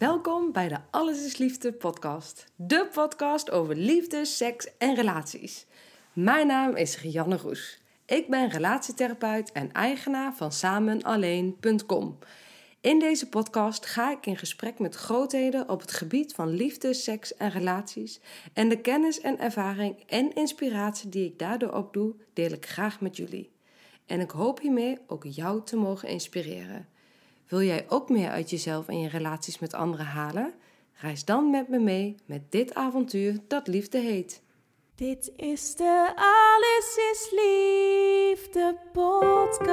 Welkom bij de Alles is Liefde podcast. De podcast over liefde, seks en relaties. Mijn naam is Rianne Roes. Ik ben relatietherapeut en eigenaar van samenalleen.com. In deze podcast ga ik in gesprek met grootheden op het gebied van liefde, seks en relaties. En de kennis en ervaring en inspiratie die ik daardoor opdoe, deel ik graag met jullie. En ik hoop hiermee ook jou te mogen inspireren. Wil jij ook meer uit jezelf en je relaties met anderen halen? Reis dan met me mee met dit avontuur dat liefde heet. Dit is de Alles is Liefde podcast.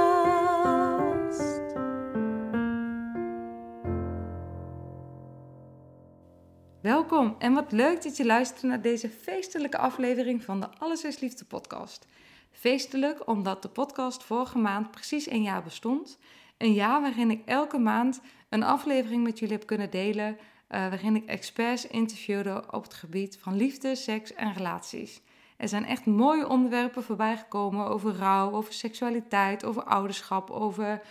Welkom en wat leuk dat je luistert naar deze feestelijke aflevering van de Alles is Liefde podcast. Feestelijk omdat de podcast vorige maand precies een jaar bestond. Een jaar waarin ik elke maand een aflevering met jullie heb kunnen delen. eh, waarin ik experts interviewde op het gebied van liefde, seks en relaties. Er zijn echt mooie onderwerpen voorbij gekomen over rouw, over seksualiteit, over ouderschap, over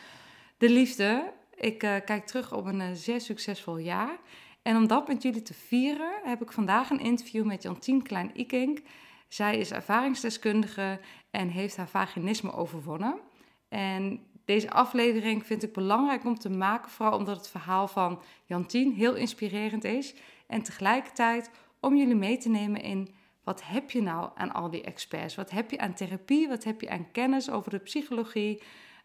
de liefde. Ik eh, kijk terug op een eh, zeer succesvol jaar. En om dat met jullie te vieren, heb ik vandaag een interview met Jantien Klein-Ikink. Zij is ervaringsdeskundige en heeft haar vaginisme overwonnen. En deze aflevering vind ik belangrijk om te maken, vooral omdat het verhaal van Jantien heel inspirerend is. En tegelijkertijd om jullie mee te nemen in wat heb je nou aan al die experts? Wat heb je aan therapie? Wat heb je aan kennis over de psychologie?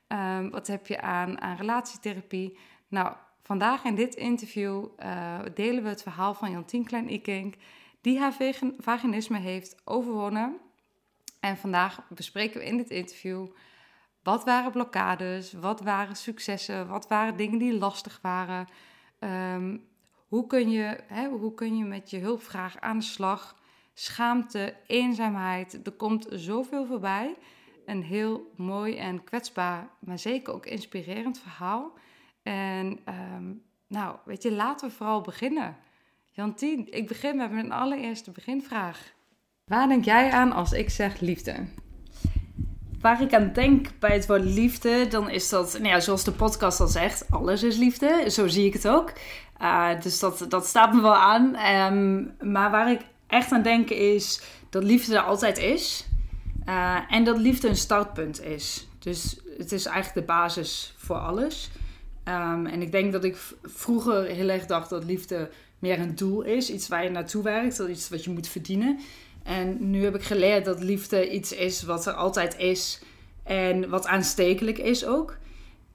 Ehm, wat heb je aan, aan relatietherapie? Nou, vandaag in dit interview eh, delen we het verhaal van Jantien Klein-Ikink, die haar vaginisme heeft overwonnen. En vandaag bespreken we in dit interview wat waren blokkades, wat waren successen, wat waren dingen die lastig waren. Ehm, hoe, kun je, hè, hoe kun je met je hulpvraag aan de slag? Schaamte, eenzaamheid, er komt zoveel voorbij. Een heel mooi en kwetsbaar, maar zeker ook inspirerend verhaal. En ehm, nou, weet je, laten we vooral beginnen. Jantien, ik begin met mijn allereerste beginvraag. Waar denk jij aan als ik zeg liefde? Waar ik aan denk bij het woord liefde, dan is dat, nou ja, zoals de podcast al zegt, alles is liefde. Zo zie ik het ook. Uh, dus dat, dat staat me wel aan. Um, maar waar ik echt aan denk is dat liefde er altijd is. Uh, en dat liefde een startpunt is. Dus het is eigenlijk de basis voor alles. Um, en ik denk dat ik vroeger heel erg dacht dat liefde meer een doel is. Iets waar je naartoe werkt, iets wat je moet verdienen. En nu heb ik geleerd dat liefde iets is wat er altijd is. En wat aanstekelijk is ook.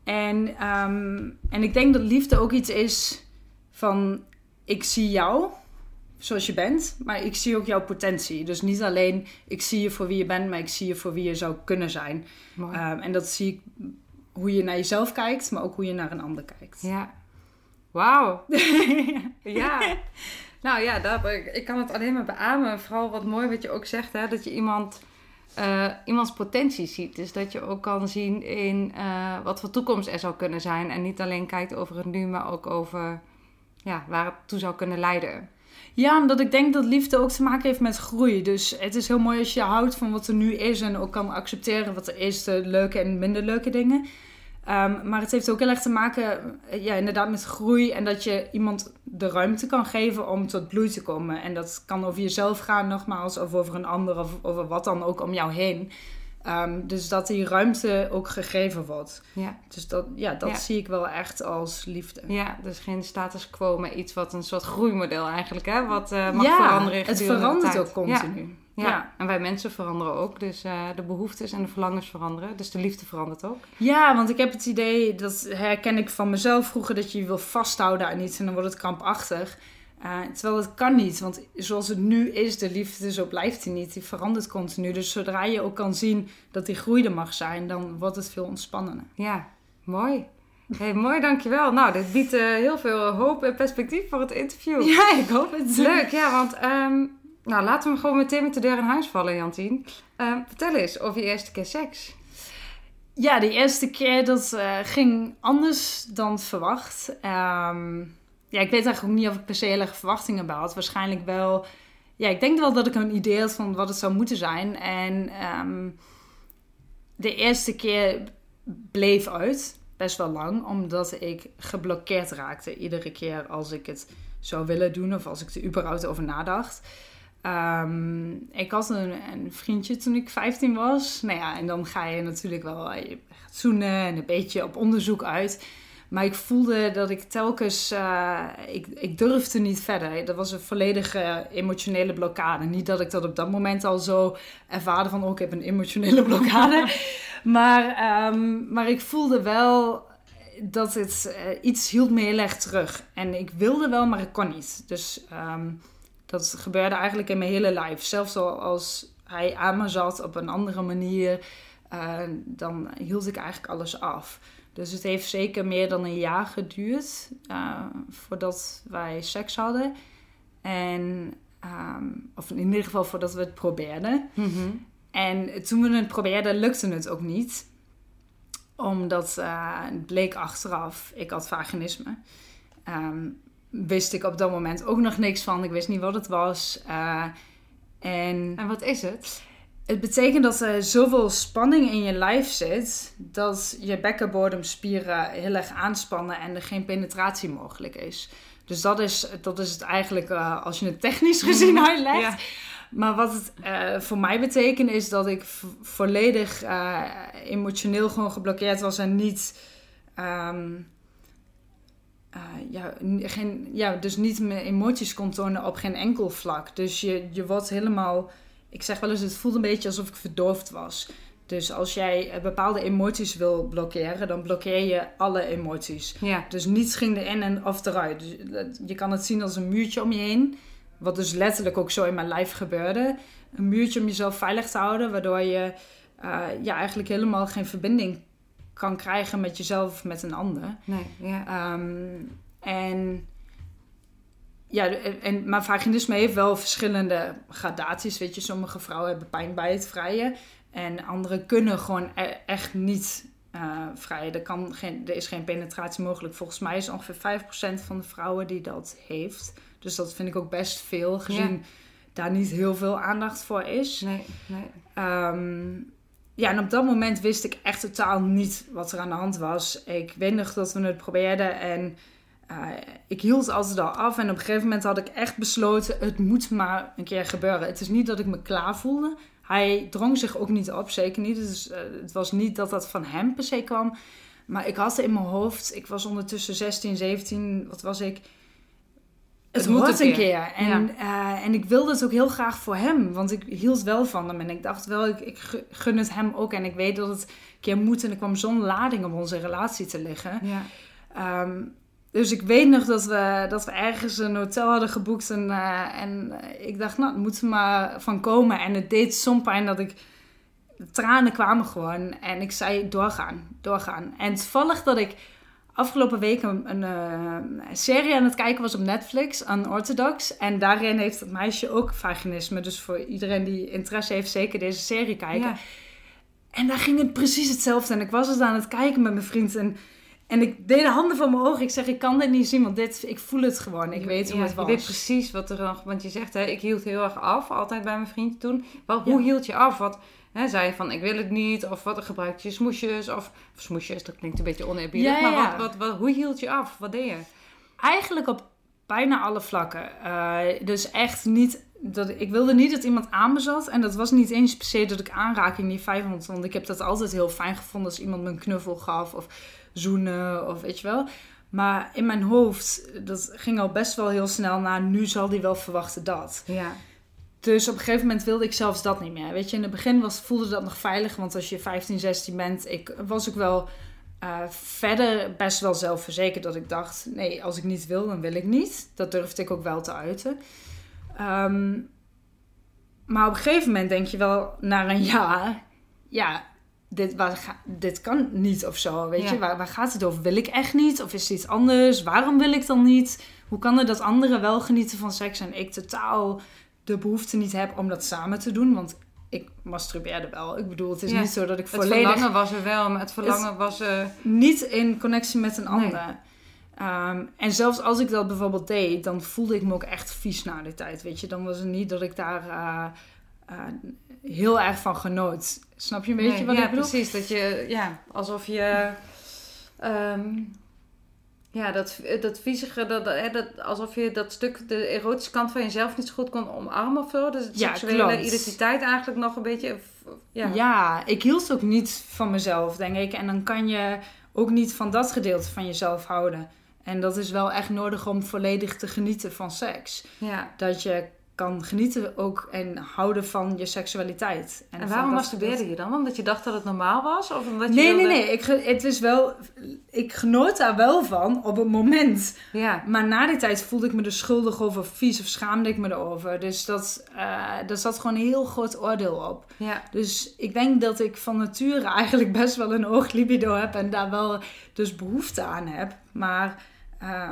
En, um, en ik denk dat liefde ook iets is van... Ik zie jou zoals je bent, maar ik zie ook jouw potentie. Dus niet alleen ik zie je voor wie je bent, maar ik zie je voor wie je zou kunnen zijn. Um, en dat zie ik hoe je naar jezelf kijkt, maar ook hoe je naar een ander kijkt. Ja. Wauw. ja. Nou ja, ik kan het alleen maar beamen. Vooral wat mooi wat je ook zegt, hè, dat je iemand, uh, iemands potentie ziet. Dus dat je ook kan zien in uh, wat voor toekomst er zou kunnen zijn. En niet alleen kijkt over het nu, maar ook over ja, waar het toe zou kunnen leiden. Ja, omdat ik denk dat liefde ook te maken heeft met groei. Dus het is heel mooi als je houdt van wat er nu is en ook kan accepteren wat er is, de leuke en minder leuke dingen. Um, maar het heeft ook heel erg te maken, ja, inderdaad, met groei. En dat je iemand de ruimte kan geven om tot bloei te komen. En dat kan over jezelf gaan, nogmaals, of over een ander, of over wat dan ook om jou heen. Um, dus dat die ruimte ook gegeven wordt. Ja. Dus dat, ja, dat Ja. zie ik wel echt als liefde. Ja, dus geen status quo, maar iets wat een soort groeimodel eigenlijk, hè? Wat eh, mag ja, veranderen het verandert ook continu. Ja. Ja. en wij mensen veranderen ook. Dus eh, de behoeftes en de verlangens veranderen. Dus de liefde verandert ook. Ja, want ik heb het idee, dat herken ik van mezelf vroeger, dat je je wil vasthouden aan iets en dan wordt het krampachtig. Uh, terwijl het kan niet, want zoals het nu is, de liefde, zo blijft die niet. Die verandert continu. Dus zodra je ook kan zien dat die groei er mag zijn, dan wordt het veel ontspannender. Ja, mooi. Hey, mooi, dankjewel. Nou, dit biedt uh, heel veel hoop en perspectief voor het interview. Ja, ik hoop het. Leuk, ja, want um, nou, laten we gewoon meteen met de deur in huis vallen, Jantien. Um, vertel eens over je eerste keer seks. Ja, de eerste keer dat uh, ging anders dan verwacht. Um, ja, ik weet eigenlijk ook niet of ik per se hele verwachtingen had. Waarschijnlijk wel. Ja, ik denk wel dat ik een idee had van wat het zou moeten zijn. En um, de eerste keer bleef uit, best wel lang, omdat ik geblokkeerd raakte iedere keer als ik het zou willen doen of als ik er überhaupt over nadacht. Um, ik had een, een, vriendje toen ik 15 was. Nou ja, en dan ga je natuurlijk wel gaat zoenen en een beetje op onderzoek uit. Maar ik voelde dat ik telkens, uh, ik, ik durfde niet verder. Dat was een volledige emotionele blokkade. Niet dat ik dat op dat moment al zo ervaarde van, oh, ik heb een emotionele blokkade. maar, um, maar ik voelde wel dat het uh, iets hield me heel erg terug. En ik wilde wel, maar ik kon niet. Dus um, dat gebeurde eigenlijk in mijn hele life. Zelfs als hij aan me zat op een andere manier, uh, dan hield ik eigenlijk alles af. Dus het heeft zeker meer dan een jaar geduurd uh, voordat wij seks hadden. En, um, of in ieder geval voordat we het probeerden. Mm -hmm. En toen we het probeerden, lukte het ook niet. Omdat uh, het bleek achteraf, ik had vaginisme. Um, wist ik op dat moment ook nog niks van. Ik wist niet wat het was. Uh, en, en wat is het? Het betekent dat er zoveel spanning in je lijf zit dat je bekkenbodemspieren heel erg aanspannen en er geen penetratie mogelijk is. Dus dat is, dat is het eigenlijk uh, als je het technisch gezien uitlegt. Ja. Maar wat het uh, voor mij betekent is dat ik volledig uh, emotioneel gewoon geblokkeerd was en niet. Um, ja, geen, ja, dus niet mijn emoties kon tonen op geen enkel vlak. Dus je, je wordt helemaal ik zeg wel eens, het voelt een beetje alsof ik verdoofd was. Dus als jij eh, bepaalde emoties wil blokkeren, dan blokkeer je alle emoties. Ja. Dus niets ging erin en of eruit. Dus je kan het zien als een muurtje om je heen. Wat dus letterlijk ook zo in mijn lijf gebeurde. Een muurtje om jezelf veilig te houden, waardoor je uh, ja, eigenlijk helemaal geen verbinding kan krijgen met jezelf of met een ander. Nee, ja. Um, en ja, en, maar vaginisme heeft wel verschillende gradaties. Weet je, sommige vrouwen hebben pijn bij het vrijen. En andere kunnen gewoon e echt niet uh, vrijen. Er, kan geen, er is geen penetratie mogelijk. Volgens mij is ongeveer 5% van de vrouwen die dat heeft. Dus dat vind ik ook best veel, gezien ja. daar niet heel veel aandacht voor is. Nee, nee. Um, ja, en op dat moment wist ik echt totaal niet wat er aan de hand was. Ik weet nog dat we het probeerden en uh, ik hield altijd al af en op een gegeven moment had ik echt besloten: het moet maar een keer gebeuren. Het is niet dat ik me klaar voelde. Hij drong zich ook niet op, zeker niet. Dus, uh, het was niet dat dat van hem per se kwam. Maar ik had in mijn hoofd, ik was ondertussen 16, 17, wat was ik? Het, hoort een keer. keer. En, ja. uh, en ik wilde het ook heel graag voor hem, want ik hield wel van hem. En ik dacht wel, ik, ik gun het hem ook. En ik weet dat het een keer moet. En er kwam zo'n lading op onze relatie te liggen. Ja. Um, dus ik weet nog dat we, dat we ergens een hotel hadden geboekt. En, uh, en ik dacht, nou, het moet er maar van komen. En het deed zo'n pijn dat ik... De tranen kwamen gewoon. En ik zei, doorgaan, doorgaan. En toevallig dat ik afgelopen week een, een, een, serie aan het kijken was op Netflix, Unorthodox. En daarin heeft het meisje ook vaginisme. Dus voor iedereen die interesse heeft, zeker deze serie kijken. Ja. En daar ging het precies hetzelfde. En ik was het aan het kijken met mijn vriend en... En ik deed de handen van mijn ogen. Ik zeg, ik kan dit niet zien, want dit, ik voel het gewoon. Ik weet hoe ja, het was. Je weet precies wat er nog... Want je zegt, hè, ik hield heel erg af, altijd bij mijn vriendje toen. Wel, hoe ja. hield je af? Wat hè, zei van, ik wil het niet? Of wat gebruikte je smoesjes? Of, of smoesjes, dat klinkt een beetje oneerbiedig. Ja, maar wat, wat, wat, hoe hield je af? Wat deed je? Eigenlijk op bijna alle vlakken. Uh, dus echt niet... Dat, ik wilde niet dat iemand aan me zat. En dat was niet eens per se dat ik aanraking niet fijn vond. Want ik heb dat altijd heel fijn gevonden als iemand me een knuffel gaf. Of zoenen of weet je wel. Maar in mijn hoofd, dat ging al best wel heel snel naar, nu zal die wel verwachten dat. Ja. Dus op een gegeven moment wilde ik zelfs dat niet meer. Weet je, in het begin was, voelde dat nog veilig, want als je 15, 16 bent, ik was ook wel Uh, verder best wel zelfverzekerd dat ik dacht: nee, als ik niet wil, dan wil ik niet. Dat durfde ik ook wel te uiten. Ehm, maar op een gegeven moment denk je wel na een jaar: ja, dit, waar, dit kan niet of zo. Weet je, waar, waar gaat het over? Wil ik echt niet? Of is het iets anders? Waarom wil ik dan niet? Hoe kan het dat anderen wel genieten van seks en ik totaal de behoefte niet heb om dat samen te doen? Want ik masturbeerde wel. Ik bedoel, het is niet zo dat ik volledig... Het verlangen was er wel, maar het verlangen was... Uh... Niet in connectie met een ander. Ehm, en zelfs als ik dat bijvoorbeeld deed, dan voelde ik me ook echt vies na de tijd, weet je. Dan was het niet dat ik daar uh, uh, heel erg van genoot. Snap je een beetje wat ja, ik bedoel? precies. Dat je, ja, alsof je... Um, ja, dat, dat viezige, dat, dat, dat, alsof je dat stuk, de erotische kant van jezelf niet zo goed kon omarmen of zo. Dus het ja, seksuele klopt. identiteit eigenlijk nog een beetje... Ja. ja, ik hield ook niet van mezelf, denk ik. En dan kan je ook niet van dat gedeelte van jezelf houden. En dat is wel echt nodig om volledig te genieten van seks. Ja. Dat je kan genieten ook en houden van je seksualiteit. En, en waarom masturbeerde je dan? Omdat je dacht dat het normaal was? Of omdat je nee, nee, nee. Ik, het is wel, ik genoot daar wel van op het moment. Ja. Maar na die tijd voelde ik me er schuldig over, vies of schaamde ik me erover. Dus dat, uh, daar zat gewoon een heel groot oordeel op. Ja. Dus ik denk dat ik van nature eigenlijk best wel een hoog libido heb en daar wel dus behoefte aan heb. Maar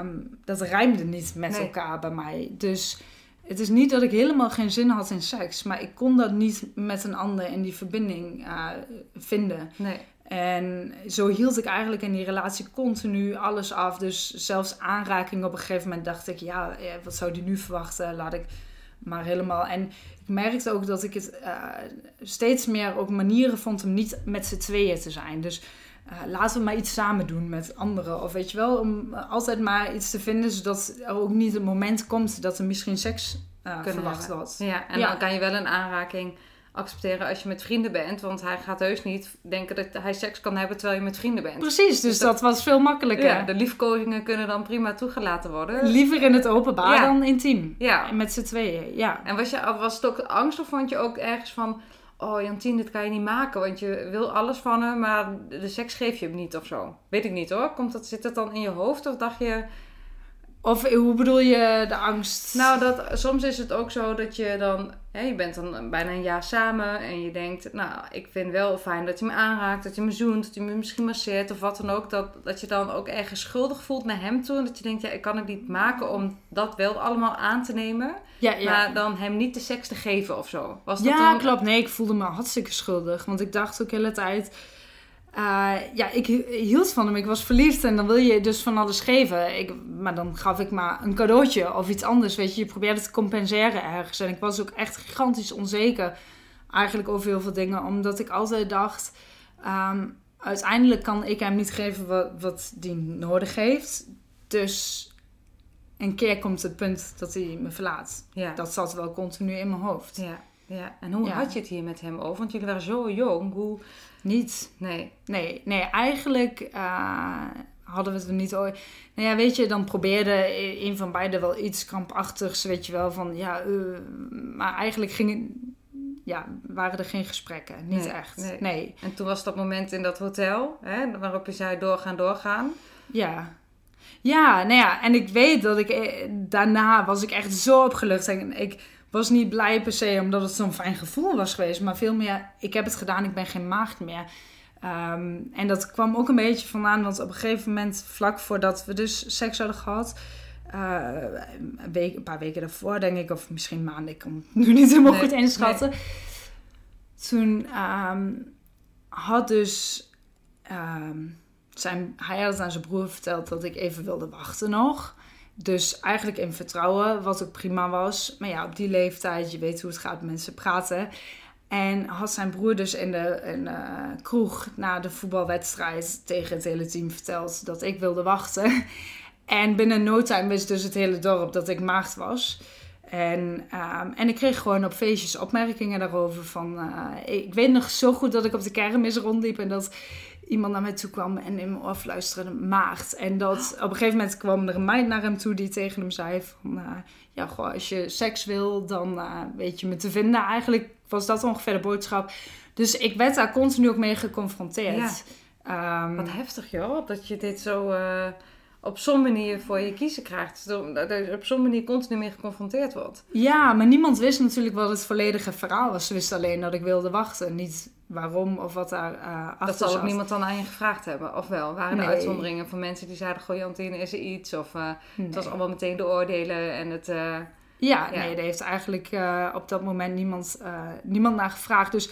um, dat rijmde niet met elkaar bij mij. Dus het is niet dat ik helemaal geen zin had in seks, maar ik kon dat niet met een ander in die verbinding uh, vinden. Nee. En zo hield ik eigenlijk in die relatie continu alles af. Dus zelfs aanraking op een gegeven moment dacht ik, ja, wat zou die nu verwachten? Laat ik maar helemaal. En ik merkte ook dat ik het uh, steeds meer ook manieren vond om niet met z'n tweeën te zijn. Dus uh, laten we maar iets samen doen met anderen. Of weet je wel, om altijd maar iets te vinden, zodat er ook niet een moment komt dat er misschien seks uh, verwacht wordt. Ja, en dan kan je wel een aanraking accepteren als je met vrienden bent. Want hij gaat heus niet denken dat hij seks kan hebben terwijl je met vrienden bent. Precies, dus, dus dat, was veel makkelijker. Ja, de liefkozingen kunnen dan prima toegelaten worden. Liever in het openbaar dan intiem. Ja. Met z'n tweeën, ja. En was, je, was het ook angst of vond je ook ergens van oh Jantien, dit kan je niet maken, want je wil alles van hem, maar de seks geef je hem niet of zo. Weet ik niet hoor. Komt dat, zit dat dan in je hoofd of dacht je... Of hoe bedoel je de angst? Nou, dat, soms is het ook zo dat je dan... Hè, je bent dan bijna een jaar samen en je denkt... Nou, ik vind wel fijn dat je me aanraakt, dat je me zoent, dat je me misschien masseert of wat dan ook. Dat, dat je dan ook ergens schuldig voelt naar hem toe. En dat je denkt, ja, ik kan het niet maken om dat wel allemaal aan te nemen. Ja, ja. Maar dan hem niet de seks te geven of zo. Was dat ja, klopt. Nee, ik voelde me hartstikke schuldig. Want ik dacht ook de hele tijd uh, ja, ik hield van hem. Ik was verliefd en dan wil je dus van alles geven. Ik, maar dan gaf ik maar een cadeautje of iets anders. Weet je, je probeerde te compenseren ergens. En ik was ook echt gigantisch onzeker. Eigenlijk over heel veel dingen. Omdat ik altijd dacht... Um, uiteindelijk kan ik hem niet geven wat, wat die nodig heeft. Dus een keer komt het punt dat hij me verlaat. Ja. Dat zat wel continu in mijn hoofd. Ja, ja. En hoe had je het hier met hem over? Want jullie waren zo jong. Hoe... Niet. Nee. Nee, nee eigenlijk uh, hadden we het er niet ooit. Nou ja, weet je, dan probeerde een van beiden wel iets krampachtigs, weet je wel, van ja, uh, maar eigenlijk ging ja, waren er geen gesprekken. Niet echt. Nee. nee. En toen was dat moment in dat hotel, hè, waarop je zei doorgaan, doorgaan. Ja. Ja, nou ja, en ik weet dat ik eh, daarna was ik echt zo opgelucht. En ik was niet blij per se omdat het zo'n fijn gevoel was geweest. Maar veel meer, ik heb het gedaan, ik ben geen maagd meer. Ehm, en dat kwam ook een beetje vandaan, want op een gegeven moment, vlak voordat we dus seks hadden gehad, uh, een, week, een, paar weken daarvoor, denk ik, of misschien maanden, ik kan het nu niet helemaal goed inschatten. Toen um, had dus um, zijn, hij had aan zijn broer verteld dat ik even wilde wachten nog. Dus eigenlijk in vertrouwen, wat ook prima was. Maar ja, op die leeftijd, je weet hoe het gaat, mensen praten. En had zijn broer dus in de, in de kroeg na de voetbalwedstrijd tegen het hele team verteld dat ik wilde wachten. En binnen no time wist dus het hele dorp dat ik maagd was. En, um, en ik kreeg gewoon op feestjes opmerkingen daarover van... Uh, ik weet nog zo goed dat ik op de kermis rondliep en dat iemand naar mij toe kwam en in mijn oor fluisterde maagd. En dat op een gegeven moment kwam er een meid naar hem toe die tegen hem zei van... Uh, ja, goh, als je seks wil, dan uh, weet je me te vinden. Eigenlijk was dat ongeveer de boodschap. Dus ik werd daar continu ook mee geconfronteerd. Ehm, Wat heftig joh, dat je dit zo eh, op zo'n manier voor je kiezen krijgt. Dat je op zo'n manier continu mee geconfronteerd wordt. Ja, maar niemand wist natuurlijk wat het volledige verhaal was. Ze wist alleen dat ik wilde wachten. Niet waarom of wat daar achter Dat zal ook zat. niemand dan aan je gevraagd hebben. Of wel? Waren er Nee. uitzonderingen van mensen die zeiden... Goh Jantine, is er iets? Of eh, Nee. het was allemaal meteen de oordelen en het... eh, Ja, Ja. nee, daar heeft eigenlijk op dat moment niemand, niemand naar gevraagd. Dus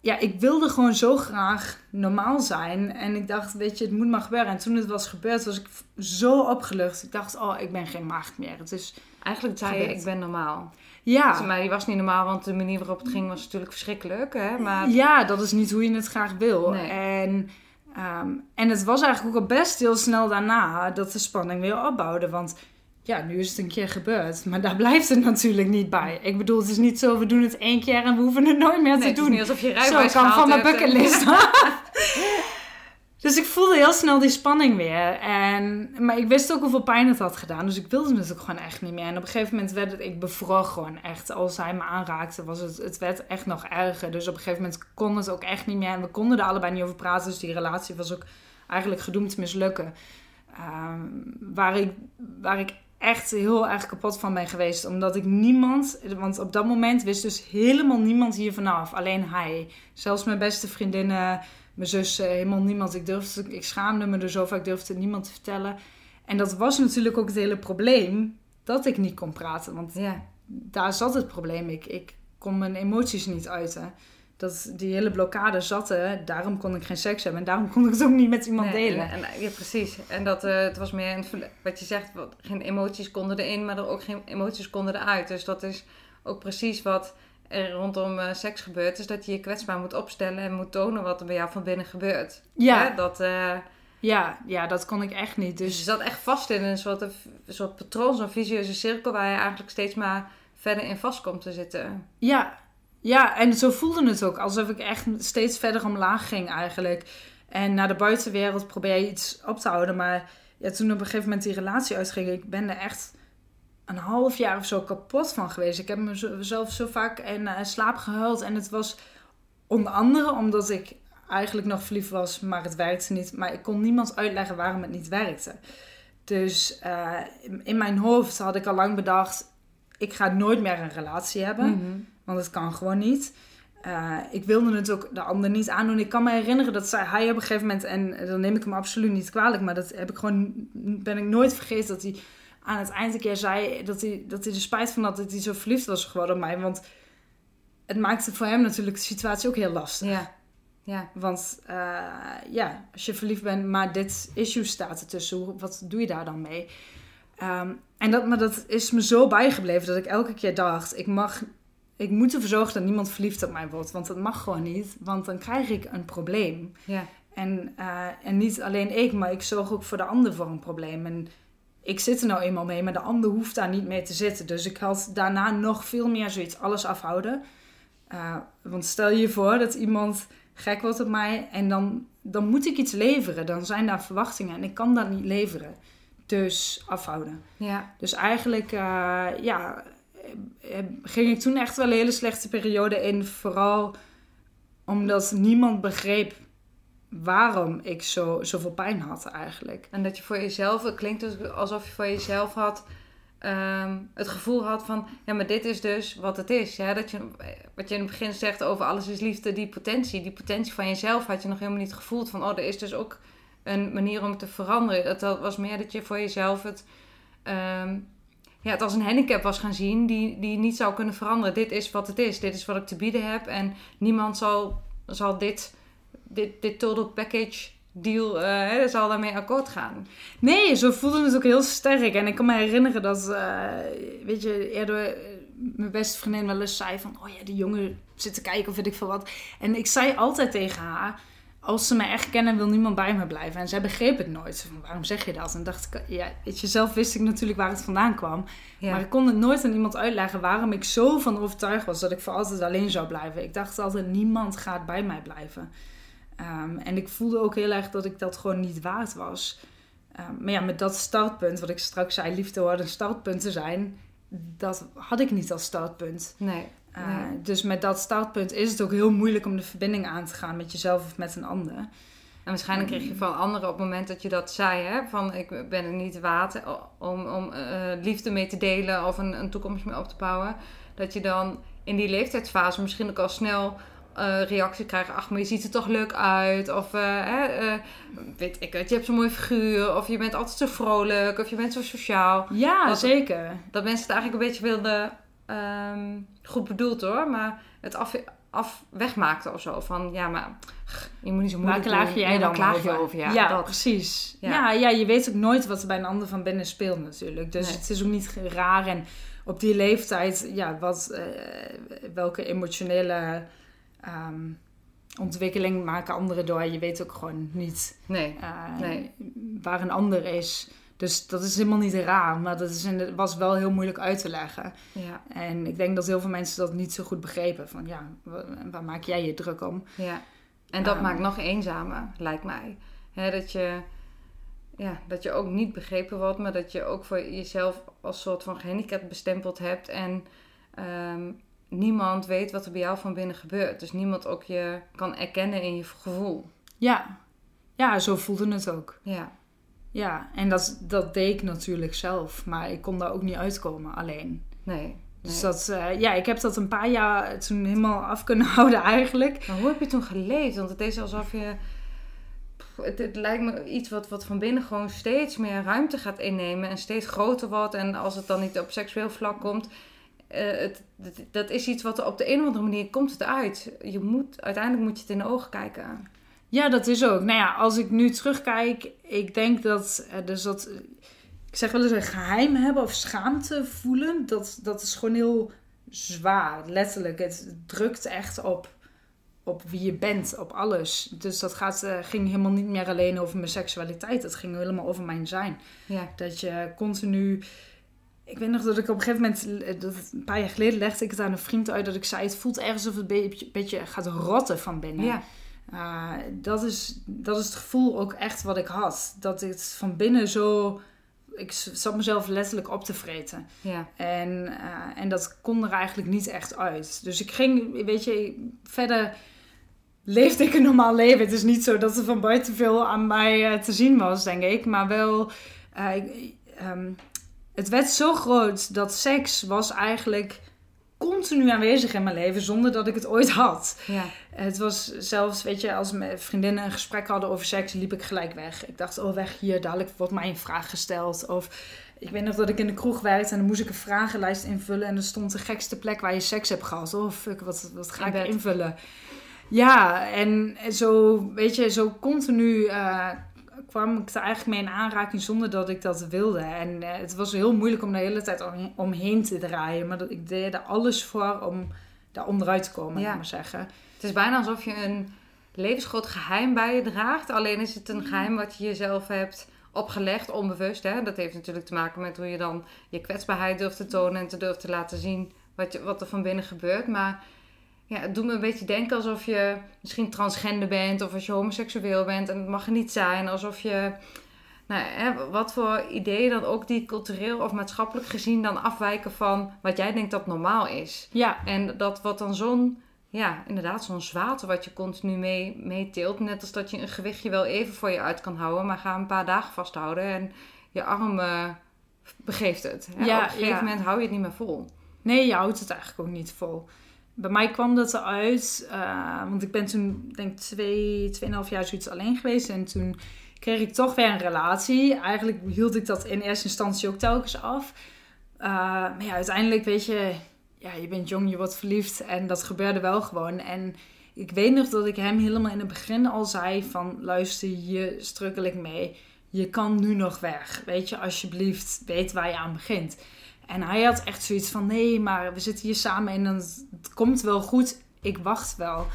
ja, ik wilde gewoon zo graag normaal zijn. En ik dacht, weet je, het moet maar gebeuren. En toen het was gebeurd, was ik zo opgelucht. Ik dacht, oh, ik ben geen maagd meer. Het is, Eigenlijk zei je, ik ben normaal. Ja, Maar die was niet normaal, want de manier waarop het ging was natuurlijk verschrikkelijk. Hè? Maar ja, dat is niet hoe je het graag wil. Nee. En, ehm, en het was eigenlijk ook al best heel snel daarna dat de spanning weer opbouwde. Want ja, nu is het een keer gebeurd. Maar daar blijft het natuurlijk niet bij. Ik bedoel, het is niet zo, we doen het één keer en we hoeven het nooit meer nee, te het is doen. niet alsof je Zo, rijbewijs ik kan van mijn bucketlist. dus ik voelde heel snel die spanning weer. En, maar ik wist ook hoeveel pijn het had gedaan. Dus ik wilde het ook gewoon echt niet meer. En op een gegeven moment werd het... Ik bevroeg gewoon echt. Als hij me aanraakte, was het... Het werd echt nog erger. Dus op een gegeven moment kon het ook echt niet meer. En we konden er allebei niet over praten. Dus die relatie was ook eigenlijk gedoemd te mislukken. Ehm, waar, ik, waar ik echt heel erg kapot van ben geweest. Omdat ik niemand... Want op dat moment wist dus helemaal niemand hier vanaf. Alleen hij. Zelfs mijn beste vriendinnen, mijn zus, eh, helemaal niemand. Ik, durfde, ik schaamde me er zo vaak, ik durfde het niemand te vertellen. En dat was natuurlijk ook het hele probleem. Dat ik niet kon praten. Want Ja, daar zat het probleem. Ik, ik kon mijn emoties niet uiten. Dat die hele blokkade zat er. Daarom kon ik geen seks hebben. En daarom kon ik het ook niet met iemand Nee, delen. En, en- ja, precies. En dat eh, het was meer een wat je zegt, wat, geen emoties konden erin, maar er ook geen emoties konden eruit. Dus dat is ook precies wat er rondom eh, seks gebeurt. Is dat je je kwetsbaar moet opstellen en moet tonen wat er bij jou van binnen gebeurt. ja, Hè? Dat, eh, ja, ja, dat kon ik echt niet. dus Dus je zat echt vast in een soort, een soort patroon, zo'n vicieuze cirkel waar je eigenlijk steeds maar verder in vast komt te zitten. Ja, ja, en zo voelde het ook. Alsof ik echt steeds verder omlaag ging eigenlijk. En naar de buitenwereld probeer je iets op te houden. Maar ja, toen op een gegeven moment die relatie uitging, ik ben er echt een half jaar of zo kapot van geweest. Ik heb mezelf zo vaak in eh, slaap gehuild. En het was onder andere omdat ik eigenlijk nog verliefd was, maar het werkte niet. Maar ik kon niemand uitleggen waarom het niet werkte. Dus eh, in- mijn hoofd had ik al lang bedacht, ik ga nooit meer een relatie hebben. Want het kan gewoon niet. Eh, ik wilde het ook de ander niet aandoen. Ik kan me herinneren dat zei hij op een gegeven moment, en dan neem ik hem absoluut niet kwalijk, maar dat heb ik gewoon, ben ik nooit vergeten dat hij aan het eind een keer zei dat hij, dat hij er spijt van had dat hij zo verliefd was geworden op mij. Want het maakte voor hem natuurlijk de situatie ook heel lastig. Ja, ja. Want eh, ja, als je verliefd bent, maar dit issue staat ertussen, wat doe je daar dan mee? Ehm, en dat, maar dat is me zo bijgebleven dat ik elke keer dacht, ik mag, ik moet ervoor zorgen dat niemand verliefd op mij wordt. Want dat mag gewoon niet, want dan krijg ik een probleem. ja. En, eh, en niet alleen ik, maar ik zorg ook voor de ander voor een probleem. En ik zit er nou eenmaal mee, maar de ander hoeft daar niet mee te zitten. Dus ik had daarna nog veel meer zoiets, alles afhouden. Eh, want stel je voor dat iemand gek wordt op mij en dan, dan moet ik iets leveren. Dan zijn daar verwachtingen en ik kan dat niet leveren. Dus afhouden. ja. Dus eigenlijk, eh, ja, eh, ging ik toen echt wel een hele slechte periode in. Vooral omdat niemand begreep waarom ik zo, zoveel pijn had eigenlijk. En dat je voor jezelf, het klinkt alsof je voor jezelf had, ehm, het gevoel had van, ja, maar dit is dus wat het is. Ja? Dat je, wat je in het begin zegt over alles is liefde, die potentie. Die potentie van jezelf had je nog helemaal niet gevoeld van, oh, er is dus ook een manier om te veranderen. Het dat was meer dat je voor jezelf het, ehm, ja, als een handicap was gaan zien die, die niet zou kunnen veranderen. Dit is wat het is. Dit is wat ik te bieden heb. En niemand zal, zal dit, dit, dit total package deal, hè, zal daarmee akkoord gaan. Nee, zo voelde het ook heel sterk. En ik kan me herinneren dat, eh, weet je, eerder eh, mijn beste vriendin wel eens zei van... Oh ja, die jongen zit te kijken of weet ik veel wat. En ik zei altijd tegen haar... Als ze mij echt kennen, wil niemand bij me blijven. En zij begreep het nooit. Van, waarom zeg je dat? En dacht ik, ja, weet je, zelf wist ik natuurlijk waar het vandaan kwam. Ja. Maar ik kon het nooit aan iemand uitleggen waarom ik zo van overtuigd was dat ik voor altijd alleen zou blijven. Ik dacht altijd, niemand gaat bij mij blijven. Ehm, en ik voelde ook heel erg dat ik dat gewoon niet waard was. Ehm, maar ja, met dat startpunt, wat ik straks zei, liefde hoort een startpunt te zijn, dat had ik niet als startpunt. Nee. Uh, Nee. Dus met dat startpunt is het ook heel moeilijk om de verbinding aan te gaan met jezelf of met een ander. En waarschijnlijk kreeg je van anderen op het moment dat je dat zei, hè, van ik ben er niet waard om, om eh, liefde mee te delen of een, een toekomst mee op te bouwen. Dat je dan in die leeftijdsfase misschien ook al snel uh, reactie krijgt. Ach, maar je ziet er toch leuk uit. Of uh, weet ik het, je hebt zo'n mooi figuur. Of je bent altijd zo vrolijk. Of je bent zo sociaal. Ja, dat, zeker. Dat mensen het eigenlijk een beetje wilden, um, goed bedoeld hoor, maar het af, af wegmaakten of zo. Van ja, maar je moet niet zo moeilijk Waar klaag jij ja, dan klaag over? je over? Ja, ja dat. precies. Ja. Ja. Ja, je weet ook nooit wat er bij een ander van binnen speelt natuurlijk. Dus Nee. het is ook niet raar. En op die leeftijd, ja, wat, eh, welke emotionele ehm, ontwikkeling maken anderen door? Je weet ook gewoon niet Nee, eh, Nee. waar een ander is. Dus dat is helemaal niet raar, maar dat is in- was wel heel moeilijk uit te leggen. ja, En ik denk dat heel veel mensen dat niet zo goed begrepen. Van ja, wa- waar maak jij je druk om? ja. En dat Ehm. maakt nog eenzamer, lijkt mij. Dat, je, ja, dat je ook niet begrepen wordt, maar dat je ook voor jezelf als soort van gehandicapt bestempeld hebt. En ehm, niemand weet wat er bij jou van binnen gebeurt. Dus niemand ook je kan erkennen in je gevoel. Ja, ja zo voelde het ook. Ja, Ja, en dat, dat deed ik natuurlijk zelf. Maar ik kon daar ook niet uitkomen alleen. nee. Dus nee. dat, eh, ja, ik heb dat een paar jaar toen helemaal af kunnen houden eigenlijk. Maar hoe heb je toen geleefd? Want het is alsof je. Het, het lijkt me iets wat, wat van binnen gewoon steeds meer ruimte gaat innemen en steeds groter wordt. En als het dan niet op seksueel vlak komt, eh, het, dat is iets wat er op de een of andere manier komt het uit. Je moet, uiteindelijk moet je het in de ogen kijken. Ja, dat is ook. Nou ja, als ik nu terugkijk, ik denk dat, eh, dus dat, ik zeg wel eens een geheim hebben of schaamte voelen, dat, dat is gewoon heel zwaar, letterlijk. Het drukt echt op, op wie je bent, op alles. Dus dat gaat, eh, ging helemaal niet meer alleen over mijn seksualiteit, het ging helemaal over mijn zijn. Ja, Dat je continu. Ik weet nog dat ik op een gegeven moment, eh, dat een paar jaar geleden legde ik het aan een vriend uit dat ik zei: Het voelt ergens of het een beetje, beetje gaat rotten van binnen. ja, Uh, dat, is, dat is het gevoel ook echt wat ik had. Dat het van binnen zo. Ik zat mezelf letterlijk op te vreten. ja, En, eh, en dat kon er eigenlijk niet echt uit. Dus ik ging, weet je, verder leefde ik een normaal leven. Het is niet zo dat er van buiten veel aan mij eh, te zien was, denk ik. Maar wel, eh, ik- ehm, het werd zo groot dat seks was eigenlijk continu aanwezig in mijn leven zonder dat ik het ooit had. ja, Het was zelfs, weet je, als mijn vriendinnen een gesprek hadden over seks, liep ik gelijk weg. Ik dacht, oh weg hier, dadelijk wordt mij een vraag gesteld. Of ik weet nog dat ik in de kroeg werkte en dan moest ik een vragenlijst invullen. En er stond de gekste plek waar je seks hebt gehad. Oh fuck, wat, wat ga In ik bed. invullen? Ja, en zo, weet je, zo continu eh, kwam ik er eigenlijk mee in aanraking zonder dat ik dat wilde. En eh, het was heel moeilijk om de hele tijd om, omheen te draaien. Maar dat, ik deed er alles voor om daar onderuit te komen, Ja. maar zeggen. Het is bijna alsof je een levensgroot geheim bij je draagt. Alleen is het een geheim wat je jezelf hebt opgelegd, onbewust. Hè? Dat heeft natuurlijk te maken met hoe je dan je kwetsbaarheid durft te tonen en te durft te laten zien wat, je, wat er van binnen gebeurt. Maar ja, het doet me een beetje denken alsof je misschien transgender bent of als je homoseksueel bent en het mag er niet zijn. Alsof je, nou, hè, wat voor ideeën dan ook die cultureel of maatschappelijk gezien dan afwijken van wat jij denkt dat normaal is. Ja, En dat wordt dan zo'n, ja, inderdaad, zo'n zwaarte wat je continu mee, meeteelt. Net als dat je een gewichtje wel even voor je uit kan houden, maar ga een paar dagen vasthouden en je arm begeeft het. Hè? Ja, Op een gegeven ja. moment hou je het niet meer vol. Nee, je houdt het eigenlijk ook niet vol. Bij mij kwam dat eruit, eh, want ik ben toen, denk ik, twee, tweeënhalf jaar zoiets alleen geweest. En toen kreeg ik toch weer een relatie. Eigenlijk hield ik dat in eerste instantie ook telkens af. Eh, maar ja, uiteindelijk weet je, ja, je bent jong, je wordt verliefd. En dat gebeurde wel gewoon. En ik weet nog dat ik hem helemaal in het begin al zei van... Luister, hier strukkel ik mee. Je kan nu nog weg. Weet je, alsjeblieft, weet waar je aan begint. En hij had echt zoiets van: nee, maar we zitten hier samen en dan, het komt wel goed. Ik wacht wel.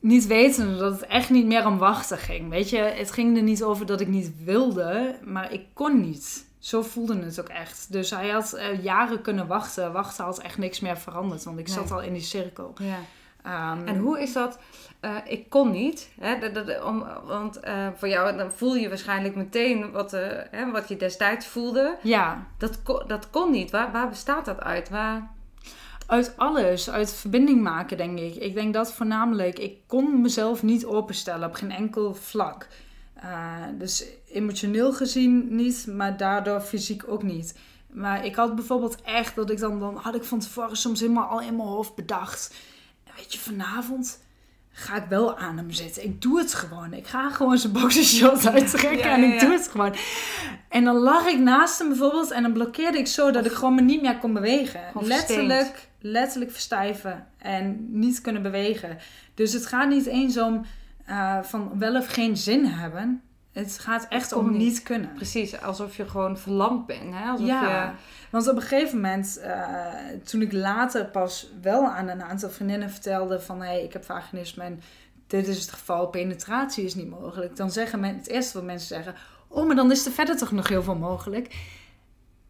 Niet wetende dat het echt niet meer om wachten ging. Weet je, het ging er niet over dat ik niet wilde, maar ik kon niet. Zo voelde het ook echt. Dus hij had eh, jaren kunnen wachten. Wachten had echt niks meer veranderd, want ik zat al in die cirkel. Ja. Ehm, En hoe is dat? eh, ik kon niet, hè, om, want eh, voor jou dan voel je waarschijnlijk meteen wat, eh, hè, wat je destijds voelde. Ja, Dat, dat kon niet. Waar, waar bestaat dat uit? Waar... Uit alles, uit verbinding maken, denk ik. Ik denk dat voornamelijk, ik kon mezelf niet openstellen op geen enkel vlak. Dus emotioneel gezien niet, maar daardoor fysiek ook niet. Maar ik had bijvoorbeeld echt dat ik dan, dan had ik van tevoren soms helemaal al in mijn hoofd bedacht. Weet je, vanavond ga ik wel aan hem zitten. Ik doe het gewoon. Ik ga gewoon zijn boxershot uittrekken ja, ja, en ik doe het gewoon. En dan lag ik naast hem bijvoorbeeld en dan blokkeerde ik zo dat ik gewoon me niet meer kon bewegen. Letterlijk, letterlijk verstijven en niet kunnen bewegen. Dus het gaat niet eens om uh, van wel of geen zin hebben. Het gaat echt om niet. kunnen. Precies, alsof je gewoon verlamd bent. Hè? Alsof ja, je... want op een gegeven moment, uh, toen ik later pas wel aan een aantal vriendinnen vertelde van... hé, hey, ik heb vaginisme en dit is het geval, penetratie is niet mogelijk. Dan zeggen men, het eerste wat mensen zeggen... oh, maar dan is er verder toch nog heel veel mogelijk.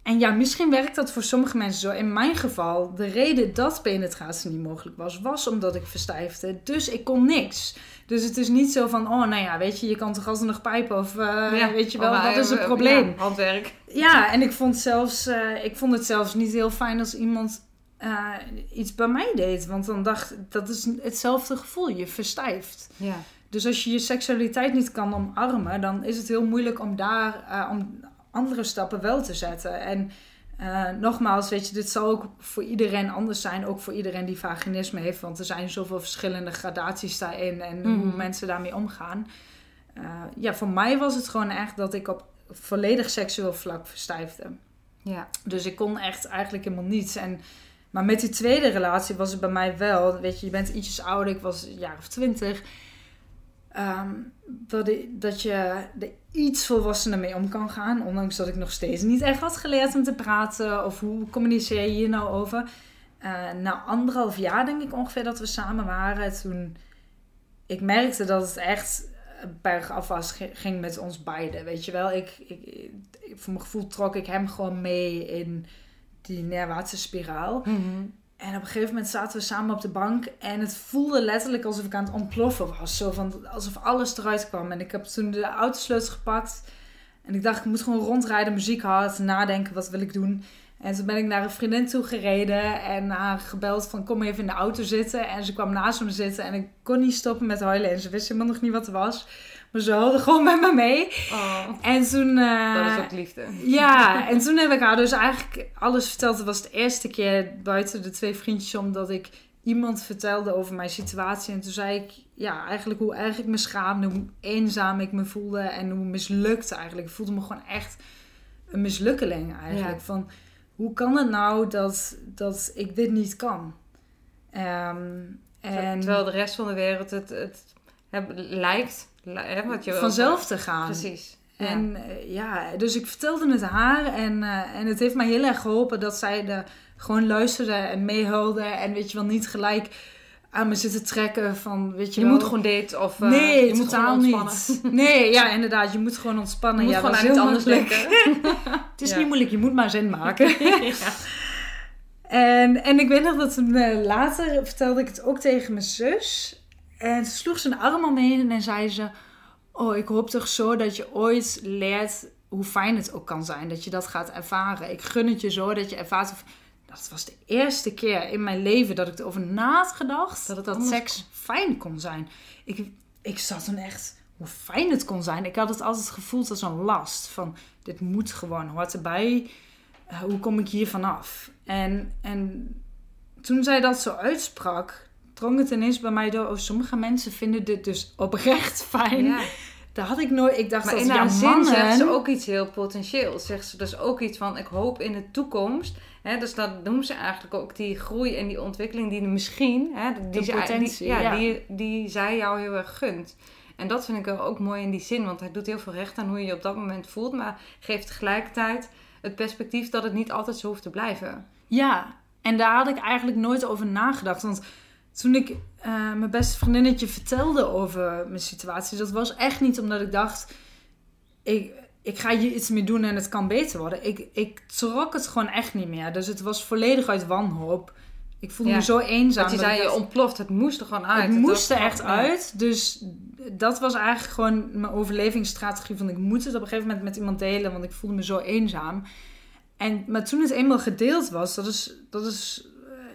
En ja, misschien werkt dat voor sommige mensen zo. In mijn geval, de reden dat penetratie niet mogelijk was, was omdat ik verstijfde. Dus ik kon niks. Dus het is niet zo van, oh nou ja, weet je, je kan toch alsnog pijpen of uh, weet je wel, oh, wat is het probleem? Ja, handwerk. Ja, en ik vond, zelfs, uh, ik vond het zelfs niet heel fijn als iemand uh, iets bij mij deed. Want dan dacht dat is hetzelfde gevoel, je verstijft. Ja. Dus als je je seksualiteit niet kan omarmen, dan is het heel moeilijk om daar, om andere stappen wel te zetten. En uh, nogmaals, weet je, dit zal ook voor iedereen anders zijn. Ook voor iedereen die vaginisme heeft. Want er zijn zoveel verschillende gradaties daarin. En hoe Mhm. mensen daarmee omgaan. Uh, ja, voor mij was het gewoon echt dat ik op volledig seksueel vlak verstijfde. Ja. Dus ik kon echt eigenlijk helemaal niets. En, maar met die tweede relatie was het bij mij wel. Weet je, je bent ietsjes ouder. Ik was een jaar of twintig. Ehm, dat, dat je er iets volwassener mee om kan gaan. Ondanks dat ik nog steeds niet echt had geleerd om te praten. Of hoe communiceer je hier nou over. Eh, na anderhalf jaar denk ik ongeveer dat we samen waren. Toen ik merkte dat het echt bergaf was, ge- ging met ons beiden. Weet je wel, ik, ik, ik- voor mijn gevoel trok ik hem gewoon mee in die neerwaartse spiraal. Mhm. En op een gegeven moment zaten we samen op de bank. En het voelde letterlijk alsof ik aan het ontploffen was. Zo van, alsof alles eruit kwam. En ik heb toen de autosleutels gepakt. En ik dacht, ik moet gewoon rondrijden, muziek hard, nadenken, wat wil ik doen. En toen ben ik naar een vriendin toe gereden en haar gebeld van kom even in de auto zitten. En ze kwam naast me zitten en ik kon niet stoppen met huilen. En ze wist helemaal nog niet wat er was. Maar ze huilde gewoon met me mee. Oh, En toen... eh, dat is ook liefde. ja, en toen heb ik haar dus eigenlijk alles verteld. Het was de eerste keer buiten de twee vriendjes omdat ik iemand vertelde over mijn situatie. En toen zei ik, ja, eigenlijk hoe erg ik me schaamde, hoe eenzaam ik me voelde en hoe mislukt eigenlijk. Ik voelde me gewoon echt een mislukkeling eigenlijk. Ja. Van, hoe kan het nou dat, dat ik dit niet kan? Ehm, en Terwijl de rest van de wereld het, het, het lijkt, li- hè, wat je vanzelf te gaan. Precies. En eh, ja, dus ik vertelde het haar en, eh, en het heeft mij heel erg geholpen dat zij er gewoon luisterde en meehuilde. En weet je wel, niet gelijk aan me zitten trekken van, weet je, Je wel... moet gewoon dit of eh, nee, je moet totaal niet. ontspannen. Nee, ja, inderdaad, je moet gewoon ontspannen. Je moet ja, gewoon aan iets anders denken. Het is Ja. niet moeilijk, je moet maar zin maken. ja. En, en ik weet nog dat eh, later vertelde ik het ook tegen mijn zus. En ze sloeg zijn arm om me heen en zei ze... Oh, ik hoop toch zo dat je ooit leert hoe fijn het ook kan zijn. Dat je dat gaat ervaren. Ik gun het je zo dat je ervaart... Of, dat was de eerste keer in mijn leven dat ik erover na had gedacht... Dat het dat, seks fijn kon zijn. Ik, ik zat toen echt... Hoe fijn het kon zijn. Ik had het altijd gevoeld als een last. Van, dit moet gewoon, hoort erbij. Eh, hoe kom ik hier vanaf? En, en toen zij dat zo uitsprak, drong het ineens bij mij door. Oh, sommige mensen vinden dit dus oprecht fijn. Ja. Daar had ik nooit. Ik dacht Maar dat in ja, haar zin mannen- zegt ze ook iets heel potentieels. Zegt ze dus ook iets van, ik hoop in de toekomst... Hè, dus dat noemt ze eigenlijk ook die groei en die ontwikkeling die misschien... Hè, die, De potentie, die, ja, ja. Die, die zij jou heel erg gunt. En dat vind ik er ook mooi in die zin. Want hij doet heel veel recht aan hoe je je op dat moment voelt. Maar geeft tegelijkertijd het perspectief dat het niet altijd zo hoeft te blijven. Ja, en daar had ik eigenlijk nooit over nagedacht. Want toen ik eh, mijn beste vriendinnetje vertelde over mijn situatie, dat was echt niet omdat ik dacht: ik, ik ga hier iets mee doen en het kan beter worden. Ik, ik trok het gewoon echt niet meer. Dus het was volledig uit wanhoop. Ik voelde Ja. me zo eenzaam. Want je zei, je ontploft. Het moest er gewoon uit. het moest er echt uit. Dus dat was eigenlijk gewoon mijn overlevingsstrategie. Van ik moet het op een gegeven moment met iemand delen, want ik voelde me zo eenzaam. En, maar toen het eenmaal gedeeld was, dat is, dat is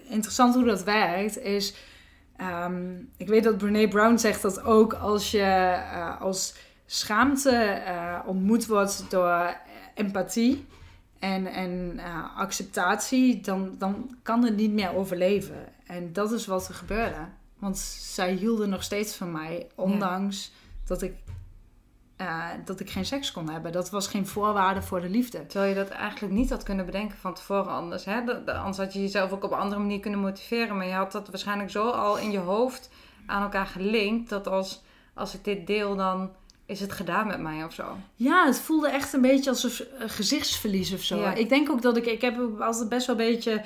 interessant hoe dat werkt is... ehm, ik weet dat Brene Brown zegt dat ook als je eh, als schaamte eh, ontmoet wordt door empathie en, en eh, acceptatie, dan, dan kan het niet meer overleven. En dat is wat er gebeurde. Want zij hielden nog steeds van mij, ondanks dat, ik, eh, dat ik geen seks kon hebben. Dat was geen voorwaarde voor de liefde. Terwijl je dat eigenlijk niet had kunnen bedenken van tevoren anders. Hè? De- de- anders had je jezelf ook op een andere manier kunnen motiveren. Maar je had dat waarschijnlijk zo al in je hoofd aan elkaar gelinkt. Dat als, als ik dit deel, dan is het gedaan met mij of zo. Ja, het voelde echt een beetje alsof een gezichtsverlies of zo. Ja. Ik denk ook dat ik, ik heb altijd best wel een beetje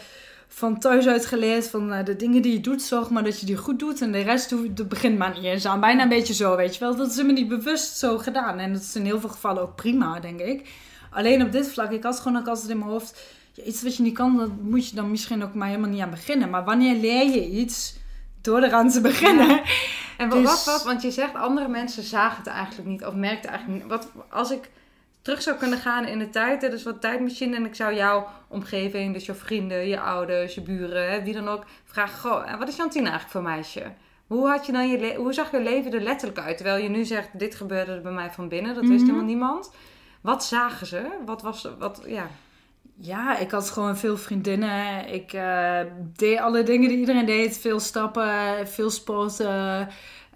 van thuis uit geleerd van eh, de dingen die je doet, zorg maar dat je die goed doet. En de rest hoef- dat begint maar niet eens aan. Bijna een beetje zo, weet je wel. Dat is helemaal niet bewust zo gedaan. En dat is in heel veel gevallen ook prima, denk ik. Alleen op dit vlak, ik had gewoon ook altijd in mijn hoofd... ja, iets wat je niet kan, dat moet je dan misschien ook maar helemaal niet aan beginnen. Maar wanneer leer je iets door eraan te beginnen? En wat, Dus- wat, wat, want je zegt andere mensen zagen het eigenlijk niet of merkten eigenlijk niet. Wat, als ik terug zou kunnen gaan in de tijd, hè, dus wat tijdmachine, en ik zou jouw omgeving, dus je vrienden, je ouders, je buren, hè, wie dan ook, vragen: Goh, wat is Jantine eigenlijk voor meisje? Hoe, had je dan je hoe zag je leven er letterlijk uit? Terwijl je nu zegt: Dit gebeurde er bij mij van binnen, dat wist Mhm. helemaal niemand. Wat zagen ze? Wat was, wat, ja. Ja, ik had gewoon veel vriendinnen. Ik eh, deed alle dingen die iedereen deed. Veel stappen, veel sporten,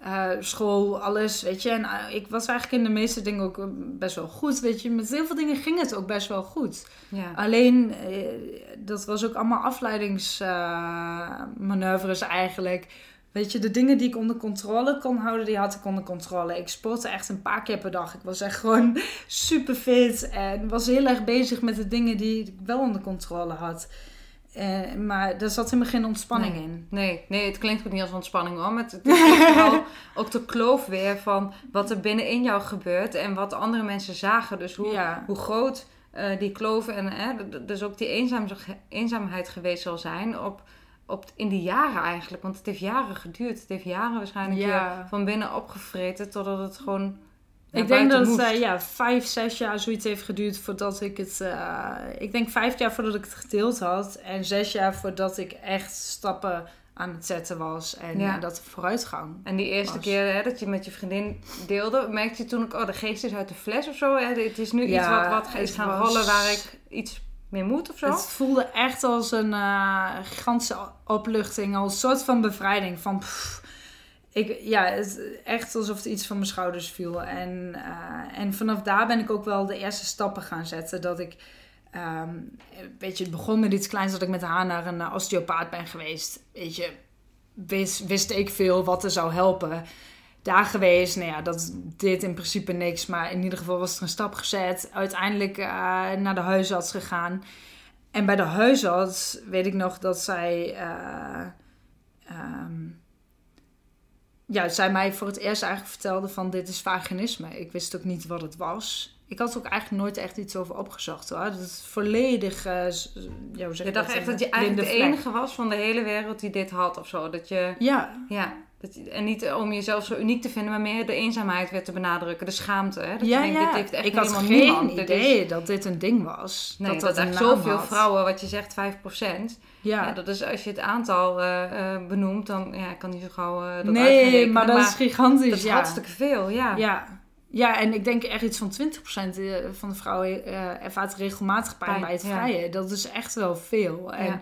eh, school, alles, weet je. En eh, ik was eigenlijk in de meeste dingen ook eh, best wel goed, weet je. Met heel veel dingen ging het ook best wel goed. ja. Alleen, dat was ook allemaal afleidingsmanoeuvres eigenlijk. Weet je, de dingen die ik onder controle kon houden, die had ik onder controle. Ik sportte echt een paar keer per dag. Ik was echt gewoon super fit en was heel erg bezig met de dingen die ik wel onder controle had. Eh, maar daar zat helemaal geen ontspanning Nee. in. Nee, nee, het klinkt ook niet als ontspanning hoor. Maar het, is vooral ook de kloof weer van wat er binnenin jou gebeurt en wat andere mensen zagen. Dus hoe, Ja. hoe groot eh, die kloof en hè, d- dus ook die eenzaam, eenzaamheid geweest zal zijn op, op, in die jaren eigenlijk. Want het heeft jaren geduurd. Het heeft jaren waarschijnlijk Ja. van binnen opgevreten totdat het gewoon Ik denk dat het eh, ja, vijf, zes jaar zoiets heeft geduurd voordat ik het. eh, ik denk vijf jaar voordat ik het gedeeld had. En zes jaar voordat ik echt stappen aan het zetten was. En Ja. eh, dat vooruitgang. En die eerste was. keer hè, dat je met je vriendin deelde, merkte je toen ook, oh, de geest is uit de fles of zo. Hè? Het is nu iets wat, wat is gaan rollen waar ik iets mee moet of zo. Het voelde echt als een gigantische opluchting, als een soort van bevrijding. Van, pff, ik, ja, het, echt alsof er iets van mijn schouders viel. En, eh, en vanaf daar ben ik ook wel de eerste stappen gaan zetten. Dat ik, ehm, weet je, het begon met iets kleins dat ik met haar naar een eh, osteopaat ben geweest. Weet je, wist, wist ik veel wat er zou helpen. Daar geweest, nou ja, dat deed in principe niks. Maar in ieder geval was er een stap gezet. Uiteindelijk eh, naar de huisarts gegaan. En bij de huisarts weet ik nog dat zij... ehm, ja, zij mij voor het eerst eigenlijk vertelde van dit is vaginisme. Ik wist ook niet wat het was. Ik had er ook eigenlijk nooit echt iets over opgezocht hoor. Dat is volledig... s- ja, hoe zeg Je dacht dat? echt dat je eigenlijk de enige was van de hele wereld die dit had of zo. Dat je, Ja, ja, dat en niet om jezelf zo uniek te vinden, maar meer de eenzaamheid weer te benadrukken. De schaamte, hè. Dat ja, je denkt, ja. dit heeft echt ik had helemaal geen niemand. Is- idee dat dit een ding was. Nee, dat, dat echt zoveel had. vrouwen, wat je zegt, 5%. Ja, Ja. dat is als je het aantal eh, eh, benoemt, dan ja, ik kan niet zo gauw eh, dat nee, uitrekenen, maar dat is gigantisch. dat is ja. hartstikke veel, ja. Ja. ja, en ik denk echt iets van 20% van de vrouwen eh, ervaart regelmatig pijn Pijn, bij het ja. vrijen. Dat is echt wel veel. En,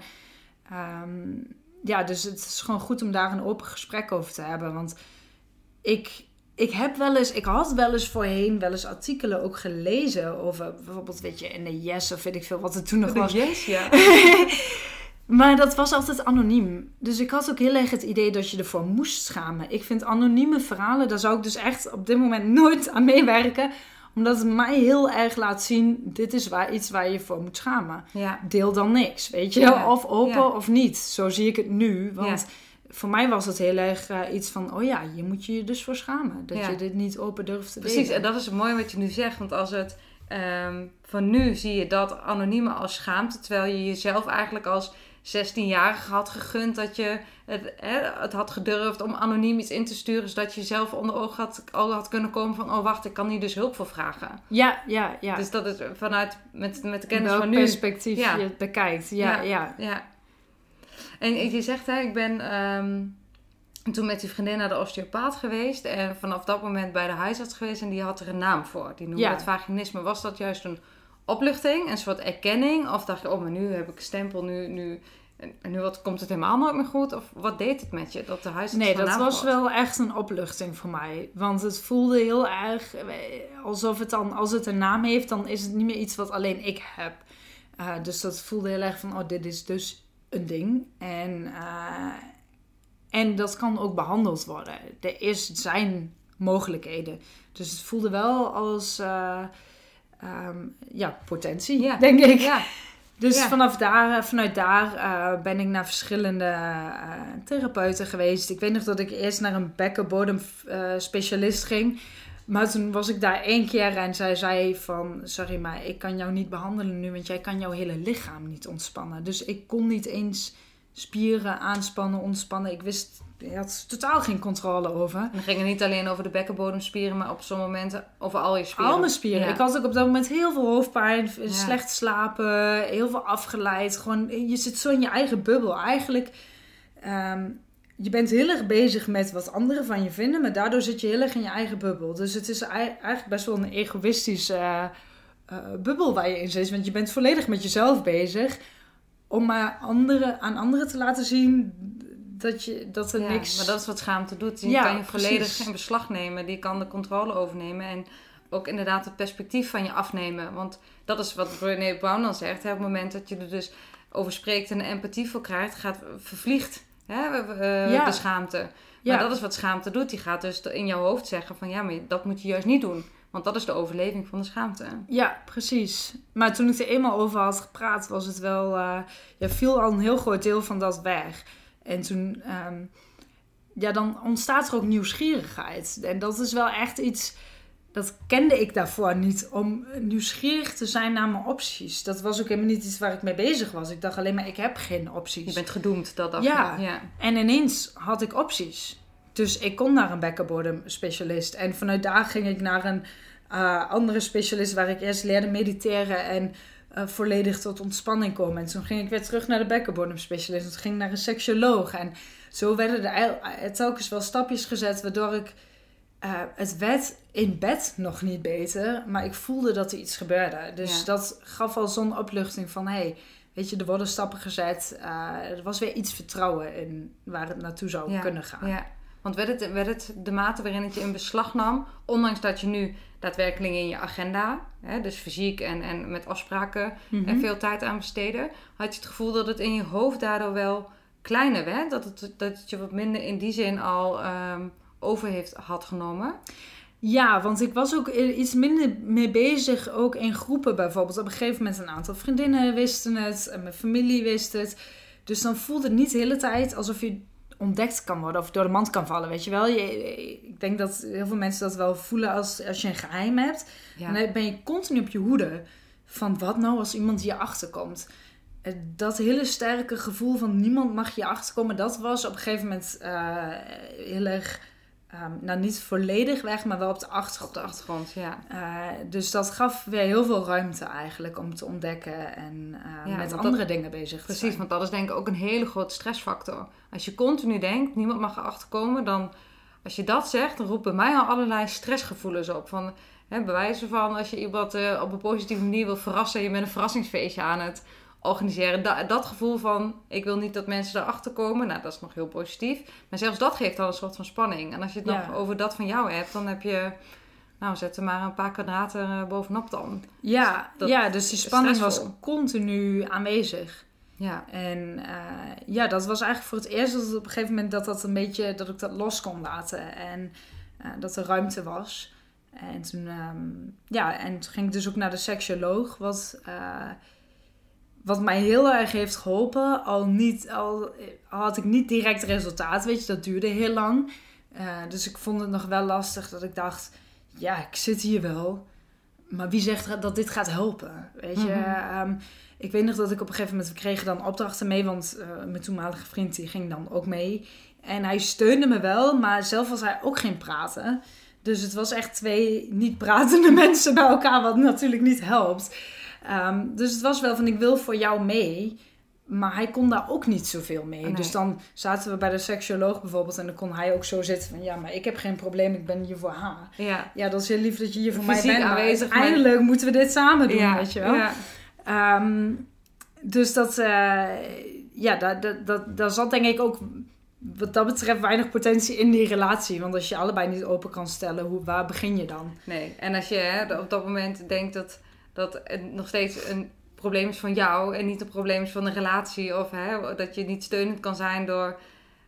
Ja. Ja. dus het is gewoon goed om daar een open gesprek over te hebben. Want ik, ik heb wel eens, ik had wel eens voorheen wel eens artikelen ook gelezen over bijvoorbeeld, weet je, in de Yes of weet ik veel wat er toen nog was. Yes, ja. Maar dat was altijd anoniem. Dus ik had ook heel erg het idee dat je ervoor moest schamen. Ik vind anonieme verhalen, daar zou ik dus echt op dit moment nooit aan meewerken. Omdat het mij heel erg laat zien, dit is waar, iets waar je voor moet schamen. ja. Deel dan niks, weet je. Ja, Of open ja. of niet. Zo zie ik het nu. Want voor mij was het heel erg eh, iets van, oh ja, je moet je dus voor schamen. Dat je dit niet open durft te Precies, en dat is het mooie wat je nu zegt. Want als het ehm, van nu zie je dat anonieme als schaamte, terwijl je jezelf eigenlijk als 16-jarige had gegund dat je het, hè, het had gedurfd om anoniem iets in te sturen, zodat je zelf onder ogen had, al had kunnen komen van, oh wacht, ik kan hier dus hulp voor vragen. Ja, ja, ja. Dus dat is vanuit, met, met de kennis van nu. perspectief Ja. je het bekijkt. Ja, Ja. ja. Ja. En je zegt, hè, ik ben ehm, toen met die vriendin naar de osteopaat geweest. En vanaf dat moment bij de huisarts geweest. En die had er een naam voor. Die noemde Ja. het vaginisme. Was dat juist een opluchting? Een soort erkenning? Of dacht je, oh, maar nu heb ik een stempel. Nu, nu, en nu wat, komt het helemaal nooit meer goed? Of wat deed het met je? Dat de huisarts Nee, dat was wel echt een opluchting voor mij. Want het voelde heel erg eh, alsof het dan, als het een naam heeft, dan is het niet meer iets wat alleen ik heb. Eh, dus dat voelde heel erg van, oh, dit is dus een ding. En, eh, en dat kan ook behandeld worden. Er is, zijn mogelijkheden. Dus het voelde wel als, ehm, ja, potentie, Ja. denk ik. Ja, Dus Ja. vanaf daar, vanuit daar eh, ben ik naar verschillende eh, therapeuten geweest. Ik weet nog dat ik eerst naar een bekkenbodem eh, specialist ging. Maar toen was ik daar één keer en zij zei van... Sorry, maar ik kan jou niet behandelen nu, want jij kan jouw hele lichaam niet ontspannen. Dus ik kon niet eens spieren aanspannen, ontspannen. Ik wist, ik had totaal geen controle over. En dan ging het niet alleen over de bekkenbodemspieren, maar op zo'n momenten over al je spieren. Al mijn spieren. Ja. Ik had ook op dat moment heel veel hoofdpijn, Ja. slecht slapen, heel veel afgeleid. Gewoon, je zit zo in je eigen bubbel. Eigenlijk, ehm, je bent heel erg bezig met wat anderen van je vinden, maar daardoor zit je heel erg in je eigen bubbel. Dus het is ei- eigenlijk best wel een egoïstische eh, eh, bubbel waar je in zit. Want je bent volledig met jezelf bezig. Om maar anderen, aan anderen te laten zien dat, je, dat er Ja, niks... Maar dat is wat schaamte doet. Die Ja, kan je volledig precies. in beslag nemen. Die kan de controle overnemen. En ook inderdaad het perspectief van je afnemen. Want dat is wat Brené Brown dan zegt. Hè, op het moment dat je er dus over spreekt en empathie voor krijgt, gaat, vervliegt hè, eh, Ja. de schaamte. Maar dat is wat schaamte doet. Die gaat dus in jouw hoofd zeggen van ja, maar dat moet je juist niet doen. Want dat is de overleving van de schaamte. Ja, precies. Maar toen ik er eenmaal over had gepraat, was het wel. eh ja, viel al een heel groot deel van dat weg. En toen. ehm, ja, dan ontstaat er ook nieuwsgierigheid. En dat is wel echt iets. Dat kende ik daarvoor niet. Om nieuwsgierig te zijn naar mijn opties. Dat was ook helemaal niet iets waar ik mee bezig was. Ik dacht alleen maar, ik heb geen opties. Je bent gedoemd, dat dacht Ja. je. Ja. En ineens had ik opties. Dus ik kon naar een bekkenbodem specialist. En vanuit daar ging ik naar een eh, andere specialist waar ik eerst leerde mediteren en eh, volledig tot ontspanning komen. En toen ging ik weer terug naar de bekkenbodem specialist. En toen ging ik naar een seksoloog. En zo werden er eh, telkens wel stapjes gezet waardoor ik... het werd in bed nog niet beter, maar ik voelde dat er iets gebeurde. Dus Ja. dat gaf al zo'n opluchting van... Hey, Weet je, er worden stappen gezet. er was weer iets vertrouwen in waar het naartoe zou Ja, kunnen gaan. Ja, want werd het, werd het de mate waarin het je in beslag nam, ondanks dat je nu daadwerkelijk in je agenda, hè, dus fysiek en, en met afspraken Mhm. en veel tijd aan besteden, had je het gevoel dat het in je hoofd daardoor wel kleiner werd? Dat het, dat het je wat minder in die zin al ehm, over heeft, had genomen? Ja, want ik was ook iets minder mee bezig, ook in groepen bijvoorbeeld. Op een gegeven moment een aantal vriendinnen wisten het, en mijn familie wist het. Dus dan voelde het niet de hele tijd alsof je ontdekt kan worden of door de mand kan vallen, weet je wel. Je, ik denk dat heel veel mensen dat wel voelen als, als je een geheim hebt. Ja. Dan ben je continu op je hoede van wat nou als iemand hier achterkomt. Eh, Dat hele sterke gevoel van niemand mag je achterkomen, dat was op een gegeven moment eh, heel erg, ehm, nou niet volledig weg, maar wel op de achtergrond. Op de achtergrond, ja. Eh, dus dat gaf weer heel veel ruimte eigenlijk om te ontdekken en eh, Ja, met andere dingen bezig te Precies, zijn. want dat is denk ik ook een hele grote stressfactor. Als je continu denkt, niemand mag erachter komen, dan als je dat zegt, dan roept bij mij al allerlei stressgevoelens op. Van, hè, bewijzen van als je iemand eh, op een positieve manier wil verrassen, je bent een verrassingsfeestje aan het organiseren. Da- dat gevoel van, ik wil niet dat mensen erachter komen, nou dat is nog heel positief. Maar zelfs dat geeft al een soort van spanning. En als je het Ja. nog over dat van jou hebt, dan heb je, nou zet er maar een paar kwadraten eh, bovenop dan. Ja, Dat ja, dus die spanning was continu aanwezig. Ja, En eh, ja, dat was eigenlijk voor het eerst dat op een gegeven moment dat dat een beetje dat ik dat los kon laten en eh, dat er ruimte was. En toen, ehm, ja, en toen ging ik dus ook naar de seksoloog, wat, wat mij heel erg heeft geholpen. Al, niet, al, al had ik niet direct resultaat, weet je, dat duurde heel lang. Eh, dus ik vond het nog wel lastig dat ik dacht, ja, ik zit hier wel. Maar wie zegt dat dit gaat helpen? Weet je, Mhm. Ehm, ik weet nog dat ik op een gegeven moment, we kregen dan opdrachten mee, want eh, mijn toenmalige vriend die ging dan ook mee. En hij steunde me wel, maar zelf was hij ook geen praten. Dus het was echt twee niet pratende mensen bij elkaar, wat natuurlijk niet helpt. Ehm, dus het was wel van, ik wil voor jou mee. Maar hij kon daar ook niet zoveel mee. Nee. Dus dan zaten we bij de seksuoloog bijvoorbeeld. En dan kon hij ook zo zitten van... Ja, maar ik heb geen probleem. Ik ben hier voor haar. Ja. Ja, dat is heel lief dat je hier voor mij bent. Maar aanwezig, maar- uiteindelijk moeten we dit samen doen, ja. weet je wel. Ja. Ehm, dus dat, eh, ja, daar, daar, daar, daar zat denk ik ook wat dat betreft weinig potentie in die relatie. Want als je allebei niet open kan stellen, hoe, waar begin je dan? Nee, en als je hè, op dat moment denkt dat, dat het nog steeds een probleem is van jou en niet een probleem is van de relatie, of hè, dat je niet steunend kan zijn door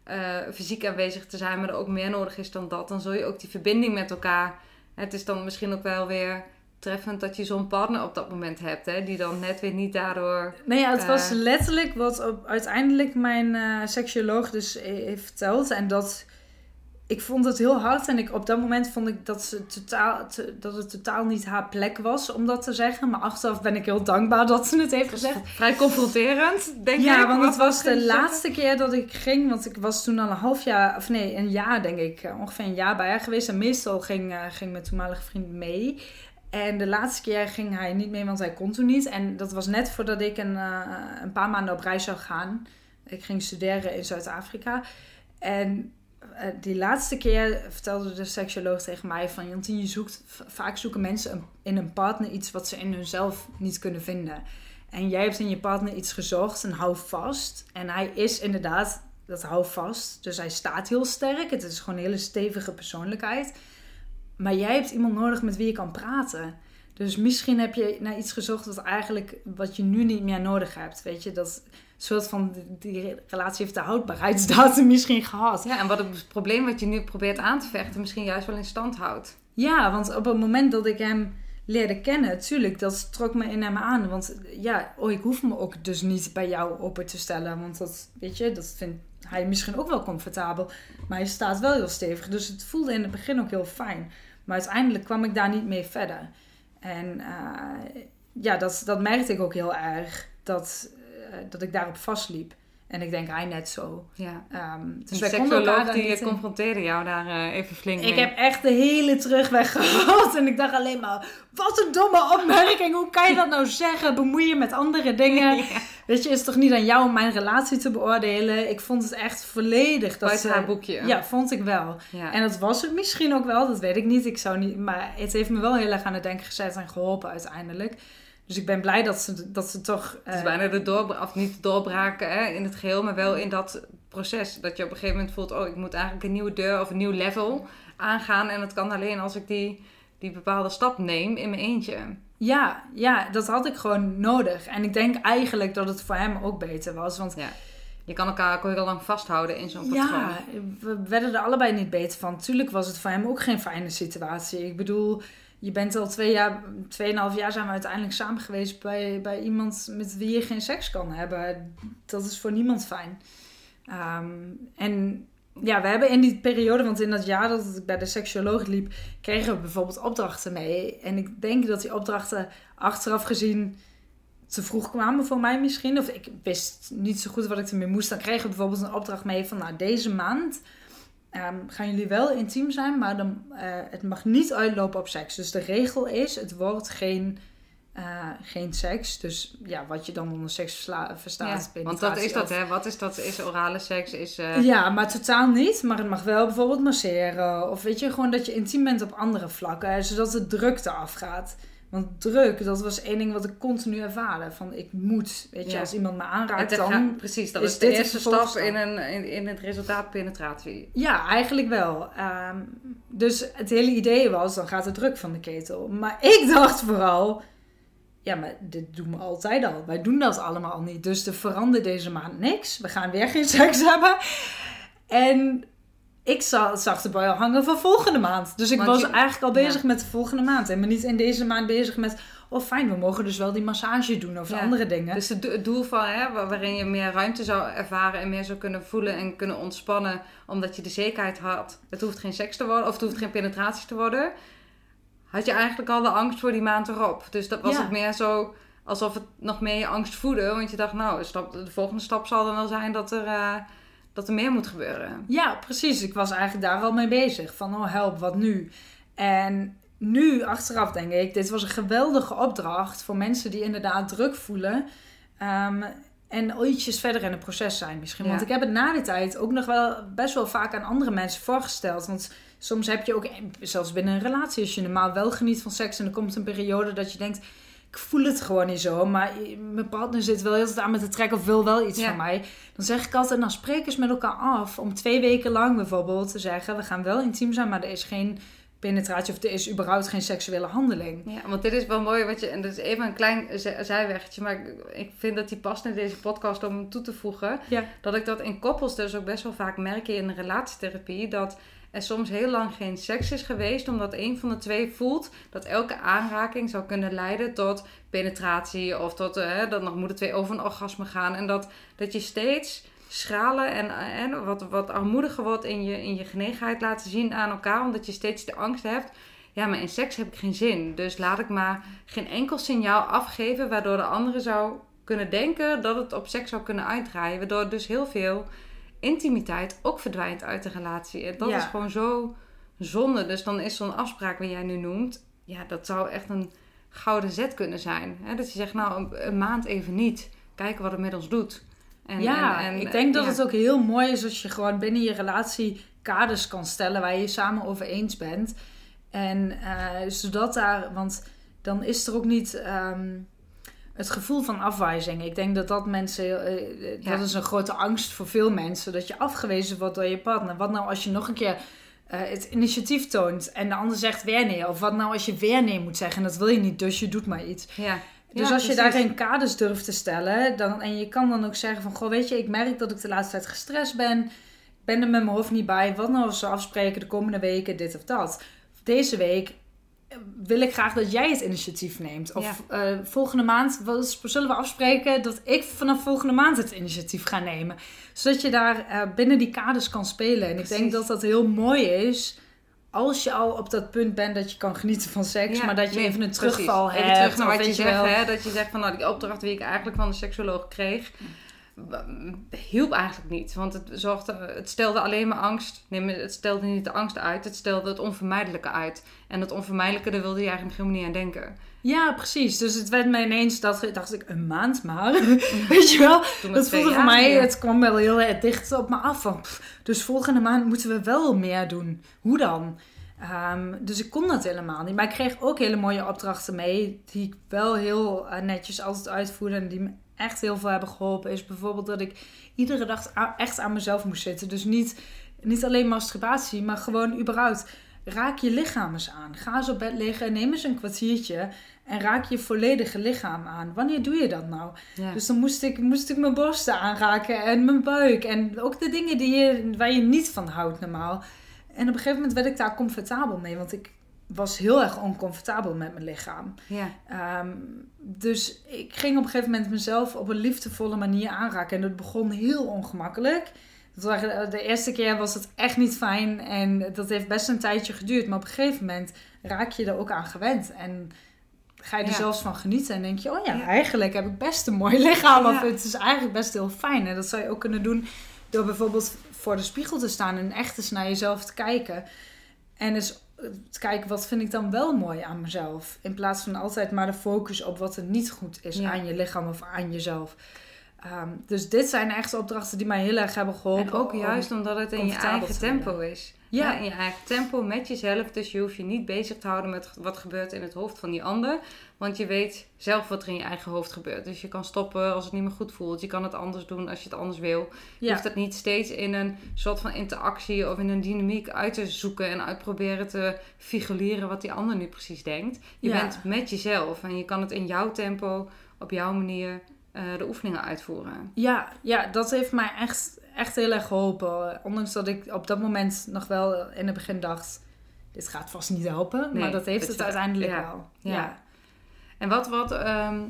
eh, fysiek aanwezig te zijn, maar er ook meer nodig is dan dat, dan zul je ook die verbinding met elkaar. Het is dan misschien ook wel weer treffend dat je zo'n partner op dat moment hebt, hè, die dan net weer niet daardoor. Nee, ja, het was Eh. letterlijk wat op, uiteindelijk mijn eh seksuoloog dus heeft verteld. En dat ik vond het heel hard. En ik, op dat moment vond ik dat, ze totaal, te- dat het totaal niet haar plek was om dat te zeggen. Maar achteraf ben ik heel dankbaar dat ze het heeft gezegd. Vrij confronterend, denk ik. Ja, want het was de laatste keer dat ik ging. Want ik was toen al een half jaar, of nee, een jaar denk ik. eh, Ongeveer een jaar bij haar geweest. En meestal ging, eh, ging mijn toenmalige vriend mee. En de laatste keer ging hij niet mee, want hij kon toen niet. En dat was net voordat ik een, eh, een paar maanden op reis zou gaan. Ik ging studeren in Zuid-Afrika. En die laatste keer vertelde de seksuoloog tegen mij van... Jantien, je zoekt, vaak zoeken mensen een- in een partner iets wat ze in hunzelf niet kunnen vinden. En jij hebt in je partner iets gezocht en hou vast. En hij is inderdaad dat hou vast. Dus hij staat heel sterk. Het is gewoon een hele stevige persoonlijkheid. Maar jij hebt iemand nodig met wie je kan praten. Dus misschien heb je naar iets gezocht wat eigenlijk wat je nu niet meer nodig hebt. Weet je, dat soort van die relatie heeft de houdbaarheidsdatum misschien gehad. Ja, en wat het probleem wat je nu probeert aan te vechten misschien juist wel in stand houdt. Ja, want op het moment dat ik hem leerde kennen, tuurlijk, dat trok me in hem aan. Want ja, oh, ik hoef me ook dus niet bij jou open te stellen. Want dat, weet je, dat vindt hij misschien ook wel comfortabel. Maar hij staat wel heel stevig. Dus het voelde in het begin ook heel fijn. Maar uiteindelijk kwam ik daar niet mee verder. En eh, ja, dat, dat merkte ik ook heel erg. Dat, dat ik daarop vastliep. En ik denk hij net zo. Ja. Ehm, dus wij konden die je in- confronteerde jou daar eh, even flink ik mee. heb echt de hele terugweg gehad. En ik dacht alleen maar, wat een domme opmerking. Hoe kan je dat nou zeggen? Bemoei je met andere dingen. Ja. Weet je, is toch niet aan jou om mijn relatie te beoordelen. Ik vond het echt volledig. Dat Buiten ze- haar boekje. Ja, vond ik wel. Ja. En dat was het misschien ook wel, dat weet ik niet. Ik zou niet maar het heeft me wel heel erg aan het denken gezet en geholpen uiteindelijk. Dus ik ben blij dat ze, dat ze toch... Het is eh, bijna de doorbraak, of niet de doorbraak hè, in het geheel, maar wel in dat proces. Dat je op een gegeven moment voelt, oh, ik moet eigenlijk een nieuwe deur of een nieuw level aangaan. En dat kan alleen als ik die, die bepaalde stap neem in mijn eentje. Ja, ja, dat had ik gewoon nodig. En ik denk eigenlijk dat het voor hem ook beter was. Want Je kan elkaar ook heel lang vasthouden in zo'n patroon. ja, we werden er allebei niet beter van. Tuurlijk was het voor hem ook geen fijne situatie. Ik bedoel, je bent al twee jaar, tweeënhalf jaar zijn we uiteindelijk samen geweest bij, bij iemand met wie je geen seks kan hebben. Dat is voor niemand fijn. Ehm, en ja, we hebben in die periode, want in dat jaar dat ik bij de seksuoloog liep, kregen we bijvoorbeeld opdrachten mee. En ik denk dat die opdrachten achteraf gezien te vroeg kwamen voor mij misschien. Of ik wist niet zo goed wat ik ermee moest. Dan kregen we bijvoorbeeld een opdracht mee van nou, deze maand ehm, gaan jullie wel intiem zijn, maar dan, eh, het mag niet uitlopen op seks. Dus de regel is, het wordt geen, eh, geen seks. Dus ja, wat je dan onder seks verstaat. Ja, want dat is dat, of- hè? Wat is dat? Is orale seks? Is, eh, ja, maar totaal niet. Maar het mag wel bijvoorbeeld masseren. Of weet je, gewoon dat je intiem bent op andere vlakken. hè, Zodat de drukte afgaat. Want druk, dat was één ding wat ik continu ervaarde. Van ik moet, weet je, Ja. als iemand me aanraakt dan... gaan- precies, dat is is, de eerste stap in, een, in, in het resultaat penetratie. Ja, eigenlijk wel. Ehm, dus het hele idee was, dan gaat de druk van de ketel. Maar ik dacht vooral, ja, maar dit doen we altijd al. Wij doen dat allemaal niet. Dus er verandert deze maand niks. We gaan weer geen seks hebben. En ik za- zag de bui al hangen van volgende maand. Dus ik Want was je- eigenlijk al bezig ja. met de volgende maand. En maar niet in deze maand bezig met, oh fijn, we mogen dus wel die massage doen of Ja. andere dingen. Dus het do- het doel van, hè, wa- waarin je meer ruimte zou ervaren en meer zou kunnen voelen en kunnen ontspannen, omdat je de zekerheid had, het hoeft geen seks te worden of het hoeft geen penetratie te worden, had je eigenlijk al de angst voor die maand erop. Dus dat was Ja. het meer zo alsof het nog meer je angst voedde, want je dacht, nou, de volgende stap zal dan wel zijn dat er, eh, dat er meer moet gebeuren. Ja, precies. Ik was eigenlijk daar al mee bezig. Van, oh help, wat nu? En nu, achteraf denk ik, dit was een geweldige opdracht voor mensen die inderdaad druk voelen. Ehm, en ietsjes verder in het proces zijn misschien. Ja. Want ik heb het na die tijd ook nog wel best wel vaak aan andere mensen voorgesteld. Want soms heb je ook, zelfs binnen een relatie, als je normaal wel geniet van seks... en er komt een periode dat je denkt, ik voel het gewoon niet zo... maar mijn partner zit wel heel tijd aan me te trekken of wil wel iets Ja. van mij. Dan zeg ik altijd, nou spreek eens met elkaar af... om twee weken lang bijvoorbeeld te zeggen... we gaan wel intiem zijn, maar er is geen penetratie... of er is überhaupt geen seksuele handeling. Ja, want dit is wel mooi wat je, en dat is even een klein z- zijweggetje, maar ik, vind dat die past in deze podcast om toe te voegen. Ja. Dat ik dat in koppels dus ook best wel vaak merk in relatietherapie, dat er soms heel lang geen seks is geweest, omdat een van de twee voelt dat elke aanraking zou kunnen leiden tot penetratie of tot, eh, dat nog moeten twee over een orgasme gaan. En dat, dat je steeds schraler en, en wat, wat armoediger wordt in je, in je genegenheid laten zien aan elkaar, omdat je steeds de angst hebt ja, maar in seks heb ik geen zin. Dus laat ik maar geen enkel signaal afgeven waardoor de andere zou kunnen denken dat het op seks zou kunnen uitdraaien. Waardoor dus heel veel intimiteit ook verdwijnt uit de relatie. En dat Ja. is gewoon zo zonde. Dus dan is zo'n afspraak wat jij nu noemt, ja, dat zou echt een gouden zet kunnen zijn. Hè? Dat je zegt, nou, een, een maand even niet. Kijken wat het met ons doet. En, ja, en- en, ik denk dat ja. het ook heel mooi is als je gewoon binnen je relatie kaders kan stellen waar je je samen over eens bent. En eh, zodat daar, want dan is er ook niet ehm, het gevoel van afwijzing. Ik denk dat dat mensen, Ja. dat is een grote angst voor veel mensen, dat je afgewezen wordt door je partner. Wat nou als je nog een keer het initiatief toont en de ander zegt weer nee? Of wat nou als je weer nee moet zeggen en dat wil je niet, dus je doet maar iets. Ja. Dus Ja, als je precies. daarin kaders durft te stellen, dan, en je kan dan ook zeggen van, goh, weet je, ik merk dat ik de laatste tijd gestrest ben. Ik ben er met mijn hoofd niet bij. Wat nou als we afspreken de komende weken dit of dat? Deze week wil ik graag dat jij het initiatief neemt. Of eh, volgende maand zullen we afspreken dat ik vanaf volgende maand het initiatief ga nemen. Zodat je daar eh, binnen die kaders kan spelen. En ik denk Precies. dat dat heel mooi is als je al op dat punt bent dat je kan genieten van seks, Ja, maar dat je nee, even een precies. terugval Even hebt. terug naar wat je zegt, hè? Dat je zegt van, nou, die opdracht die ik eigenlijk van de seksoloog kreeg, hielp eigenlijk niet. Want het, zorgde, het stelde alleen maar angst. Nee, het stelde niet de angst uit, het stelde het onvermijdelijke uit. En het onvermijdelijke, daar wilde je eigenlijk helemaal niet aan denken. Ja, precies. Dus het werd me ineens, dat dacht ik, een maand maar. Weet je wel? Dat voelde voor mij, meer. het kwam wel heel erg dicht op me af. Van, pff, dus volgende maand moeten we wel meer doen. Hoe dan? Ehm, dus ik kon dat helemaal niet. Maar ik kreeg ook hele mooie opdrachten mee. Die ik wel heel eh, netjes altijd uitvoerde. En die me echt heel veel hebben geholpen. Is bijvoorbeeld dat ik iedere dag echt aan mezelf moest zitten. Dus niet, niet alleen masturbatie, maar gewoon überhaupt. Raak je lichaam eens aan. Ga eens op bed liggen. Neem eens een kwartiertje. En raak je volledige lichaam aan. Wanneer doe je dat nou? Ja. Dus dan moest ik, moest ik mijn borsten aanraken en mijn buik. En ook de dingen die je, waar je niet van houdt normaal. En op een gegeven moment werd ik daar comfortabel mee. Want ik was heel erg oncomfortabel met mijn lichaam. ja. Ehm, dus ik ging op een gegeven moment mezelf op een liefdevolle manier aanraken. En dat begon heel ongemakkelijk. De eerste keer was het echt niet fijn. En dat heeft best een tijdje geduurd. Maar op een gegeven moment raak je er ook aan gewend. En ga je er Ja. zelfs van genieten. En denk je, oh ja, Ja. eigenlijk heb ik best een mooi lichaam. Of het is eigenlijk best heel fijn. En dat zou je ook kunnen doen door bijvoorbeeld voor de spiegel te staan. En echt eens naar jezelf te kijken. En eens te kijken, wat vind ik dan wel mooi aan mezelf? In plaats van altijd maar de focus op wat er niet goed is Ja. aan je lichaam of aan jezelf. Ehm, dus dit zijn echt opdrachten die mij heel erg hebben geholpen. En ook juist omdat het in je eigen tempo is. Ja. Ja. in je eigen tempo met jezelf. Dus je hoeft je niet bezig te houden met wat gebeurt in het hoofd van die ander. Want je weet zelf wat er in je eigen hoofd gebeurt. Dus je kan stoppen als het niet meer goed voelt. Je kan het anders doen als je het anders wil. Je Ja. hoeft het niet steeds in een soort van interactie of in een dynamiek uit te zoeken en uit proberen te figureren wat die ander nu precies denkt. Je Ja. bent met jezelf en je kan het in jouw tempo, op jouw manier, eh, de oefeningen uitvoeren. Ja, ja, dat heeft mij echt, echt heel erg geholpen. Ondanks dat ik op dat moment nog wel in het begin dacht... dit gaat vast niet helpen. Nee, maar dat heeft het uiteindelijk ja, wel. ja. Ja. En wat, wat, ehm,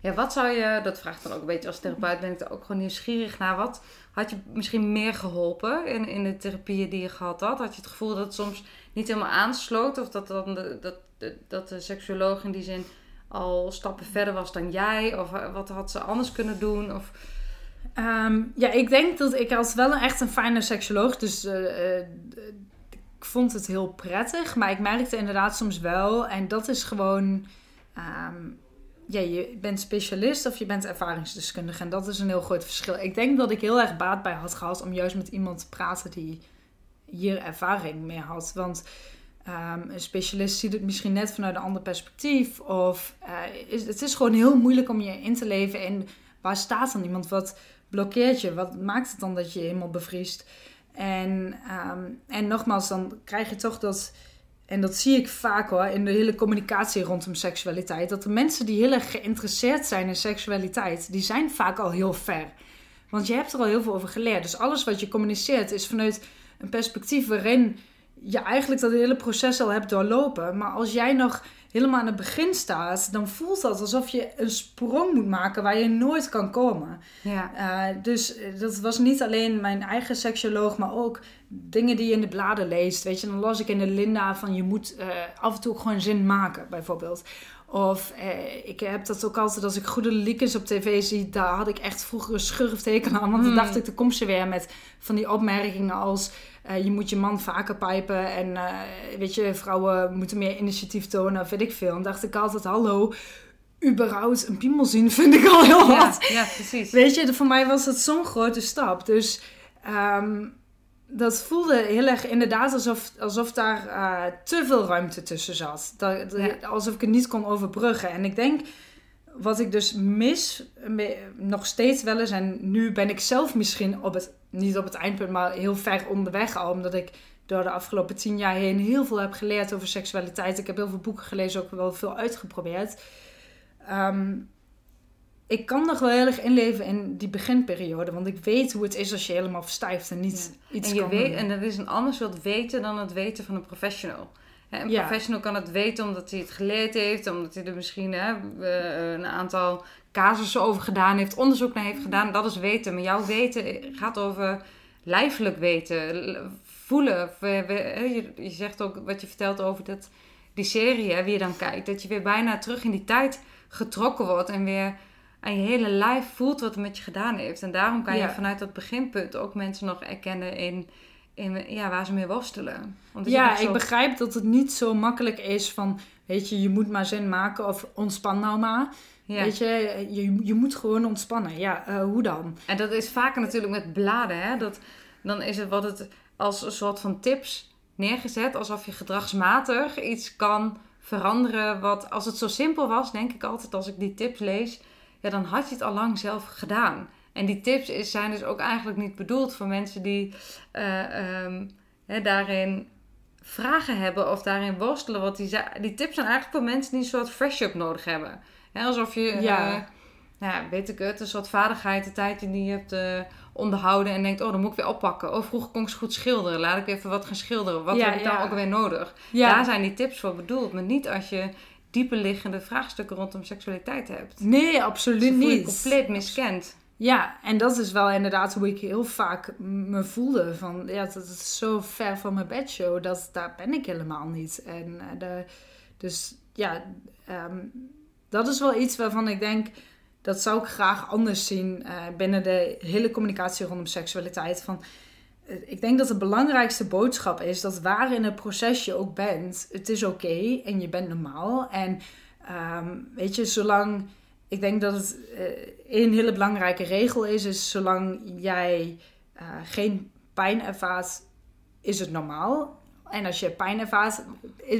ja, wat zou je, dat vraagt dan ook een beetje als therapeut, ben ik er ook gewoon nieuwsgierig naar. Wat had je misschien meer geholpen in, in de therapieën die je gehad had? Had je het gevoel dat het soms niet helemaal aansloot? Of dat, dan de, dat, de, dat de seksuoloog in die zin al stappen verder was dan jij? Of eh, wat had ze anders kunnen doen? Of, Ehm, ja, ik denk dat ik als wel een, echt een fijne seksoloog. Dus eh, eh, ik vond het heel prettig. Maar ik merkte inderdaad soms wel. En dat is gewoon. ehm, ja, je bent specialist of je bent ervaringsdeskundige. En dat is een heel groot verschil. Ik denk dat ik heel erg baat bij had gehad om juist met iemand te praten die hier ervaring mee had. Want um, een specialist ziet het misschien net vanuit een ander perspectief. Of uh, is, het is gewoon heel moeilijk om je in te leven in waar staat dan iemand? Wat blokkeert je? Wat maakt het dan dat je helemaal bevriest? En, um, en nogmaals, dan krijg je toch dat en dat zie ik vaak hoor in de hele communicatie rondom seksualiteit, dat de mensen die heel erg geïnteresseerd zijn in seksualiteit, die zijn vaak al heel ver. Want je hebt er al heel veel over geleerd. Dus alles wat je communiceert is vanuit een perspectief waarin je eigenlijk dat hele proces al hebt doorlopen. Maar als jij nog helemaal aan het begin staat, dan voelt dat alsof je een sprong moet maken waar je nooit kan komen. Ja. Uh, dus dat was niet alleen mijn eigen seksuoloog, maar ook dingen die je in de bladen leest. Weet je, dan las ik in de Linda van je moet uh, af en toe gewoon zin maken, bijvoorbeeld. Of eh, ik heb dat ook altijd als ik goede liekens op tv zie, daar had ik echt vroeger een schurfteken aan. Want dan hmm. dacht ik, dan komt ze weer met van die opmerkingen als uh, je moet je man vaker pijpen en uh, weet je, vrouwen moeten meer initiatief tonen, weet ik veel. En dacht ik altijd, hallo, überhaupt een piemel zien vind ik al heel wat. Ja, ja precies. Weet je, voor mij was dat zo'n grote stap. Dus um, dat voelde heel erg inderdaad alsof, alsof daar uh, te veel ruimte tussen zat. Dat, Alsof ik het niet kon overbruggen. En ik denk, wat ik dus mis, nog steeds wel eens, en nu ben ik zelf misschien op het, niet op het eindpunt, maar heel ver onderweg al, omdat ik door de afgelopen tien jaar heen heel veel heb geleerd over seksualiteit. Ik heb heel veel boeken gelezen, ook wel veel uitgeprobeerd. Um, ik kan nog wel heel erg inleven in die beginperiode. Want ik weet hoe het is als je helemaal verstijft en niet iets en je kan weet, En dat is een ander soort weten dan het weten van een professional. Een professional kan het weten omdat hij het geleerd heeft. Omdat hij er misschien hè, een aantal casussen over gedaan heeft. Onderzoek naar heeft gedaan. Dat is weten. Maar jouw weten gaat over lijfelijk weten. Voelen. Je, je zegt ook wat je vertelt over dat, die serie. Hè, wie je dan kijkt. Dat je weer bijna terug in die tijd getrokken wordt. En weer en je hele lijf voelt wat het met je gedaan heeft. En daarom kan je vanuit dat beginpunt ook mensen nog erkennen in, in ja, waar ze mee worstelen. Want ja, ik begrijp dat het niet zo makkelijk is van, weet je, je moet maar zin maken of ontspan nou maar. Weet je, je, je moet gewoon ontspannen. Ja, uh, hoe dan? En dat is vaker natuurlijk met bladen, hè. Dat, dan is het wat het als een soort van tips neergezet. Alsof je gedragsmatig iets kan veranderen. Wat, als het zo simpel was, denk ik altijd als ik die tips lees ja, dan had je het al lang zelf gedaan. En die tips is, zijn dus ook eigenlijk niet bedoeld voor mensen die uh, um, daarin vragen hebben of daarin worstelen. Want die, die tips zijn eigenlijk voor mensen die een soort fresh-up nodig hebben. alsof je, ja. Uh, nou, weet ik het, een soort vaardigheid, een tijdje die je hebt uh, onderhouden en denkt, oh, dan moet ik weer oppakken. Oh, vroeger kon ik goed schilderen, laat ik even wat gaan schilderen. Wat heb ik dan ook weer nodig? Daar zijn die tips voor bedoeld, maar niet als je diepe liggende vraagstukken rondom seksualiteit hebt. Nee, absoluut niet. compleet miskend. Ja, en dat is wel inderdaad hoe ik heel vaak me voelde. Van ja, dat is zo ver van mijn bedshow. Dat daar ben ik helemaal niet. En uh, de, dus ja, um, dat is wel iets waarvan ik denk. Dat zou ik graag anders zien uh, binnen de hele communicatie rondom seksualiteit. Van ik denk dat de belangrijkste boodschap is dat waar in het proces je ook bent, het is oké en je bent normaal. En um, weet je, zolang. Ik denk dat het uh, een hele belangrijke regel is, is zolang jij uh, geen pijn ervaart, is het normaal. En als je pijn ervaart,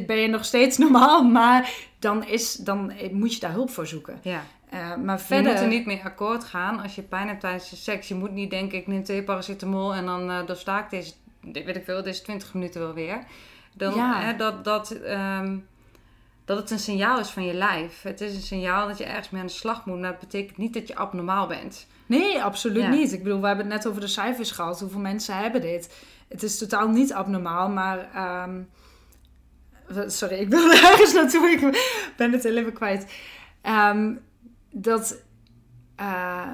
ben je nog steeds normaal, maar dan, is, dan moet je daar hulp voor zoeken. Ja. Uh, maar verder... Je moet er niet mee akkoord gaan als je pijn hebt tijdens de seks. Je moet niet denken, ik neem twee paracetamol en dan uh, doorsta ik deze, weet ik veel, deze 20 minuten wel weer. Dan, ja. dat, dat, um, dat het een signaal is van je lijf. Het is een signaal dat je ergens mee aan de slag moet. Maar dat betekent niet dat je abnormaal bent. Nee, absoluut niet. Ik bedoel, we hebben het net over de cijfers gehad. Hoeveel mensen hebben dit? Het is totaal niet abnormaal, maar... Um, sorry, ik wil ergens naartoe. Ik ben het heel even kwijt. Um, dat. Uh,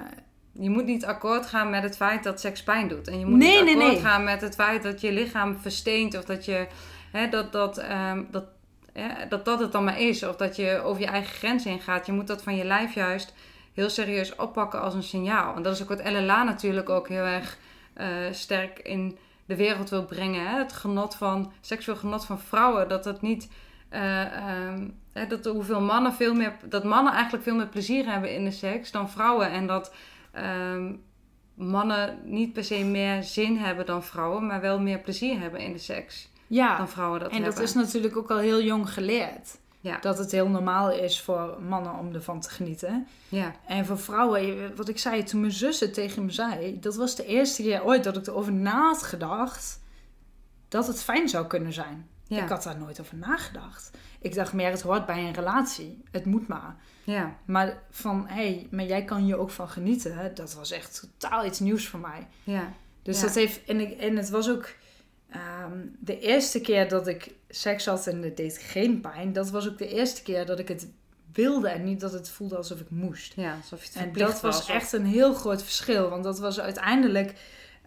je moet niet akkoord gaan met het feit dat seks pijn doet. En je moet niet akkoord gaan met het feit dat je lichaam versteent. Of dat je. Hè, dat, dat, um, dat, hè, dat dat het dan maar is. Of dat je over je eigen grens heen gaat. Je moet dat van je lijf juist heel serieus oppakken als een signaal. En dat is ook wat LLA natuurlijk ook heel erg uh, sterk in de wereld wil brengen. Hè? Het genot van, seksueel genot van vrouwen. Dat het niet eh, ehm, dat, hoeveel mannen veel meer, dat mannen eigenlijk veel meer plezier hebben in de seks dan vrouwen. En dat ehm, mannen niet per se meer zin hebben dan vrouwen, maar wel meer plezier hebben in de seks Ja, dan vrouwen dat en hebben. dat is natuurlijk ook al heel jong geleerd. Ja. Dat het heel normaal is voor mannen om ervan te genieten. Ja, En voor vrouwen, wat ik zei toen mijn zus het tegen me zei, dat was de eerste keer ooit dat ik erover na had gedacht dat het fijn zou kunnen zijn. Ja, Ik had daar nooit over nagedacht. Ik dacht meer, het hoort bij een relatie. Het moet maar. ja, Maar van, hé, hey, maar jij kan hier ook van genieten. hè, Dat was echt totaal iets nieuws voor mij. ja, Dus Ja. dat heeft, en, ik, en het was ook ehm, de eerste keer dat ik seks had en het deed geen pijn. Dat was ook de eerste keer dat ik het wilde en niet dat het voelde alsof ik moest. ja, alsof je het En dat was echt een heel groot verschil. Want dat was uiteindelijk.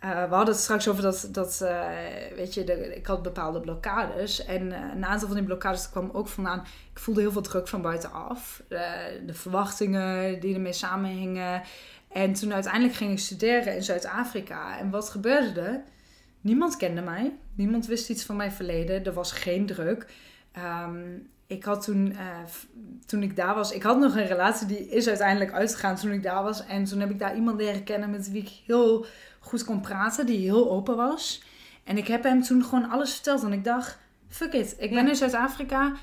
Eh, we hadden het straks over dat, dat eh, weet je, ik had bepaalde blokkades. En eh, een aantal van die blokkades kwam ook vandaan. Ik voelde heel veel druk van buitenaf. De verwachtingen die ermee samenhingen. En toen uiteindelijk ging ik studeren in Zuid-Afrika. En wat gebeurde er? Niemand kende mij. Niemand wist iets van mijn verleden. Er was geen druk. Ehm, ik had toen, toen ik daar was, ik had nog een relatie die is uiteindelijk uitgegaan toen ik daar was. En toen heb ik daar iemand leren kennen met wie ik heel goed kon praten, die heel open was. En ik heb hem toen gewoon alles verteld. En ik dacht, fuck it, ik ben Ja. in Zuid-Afrika.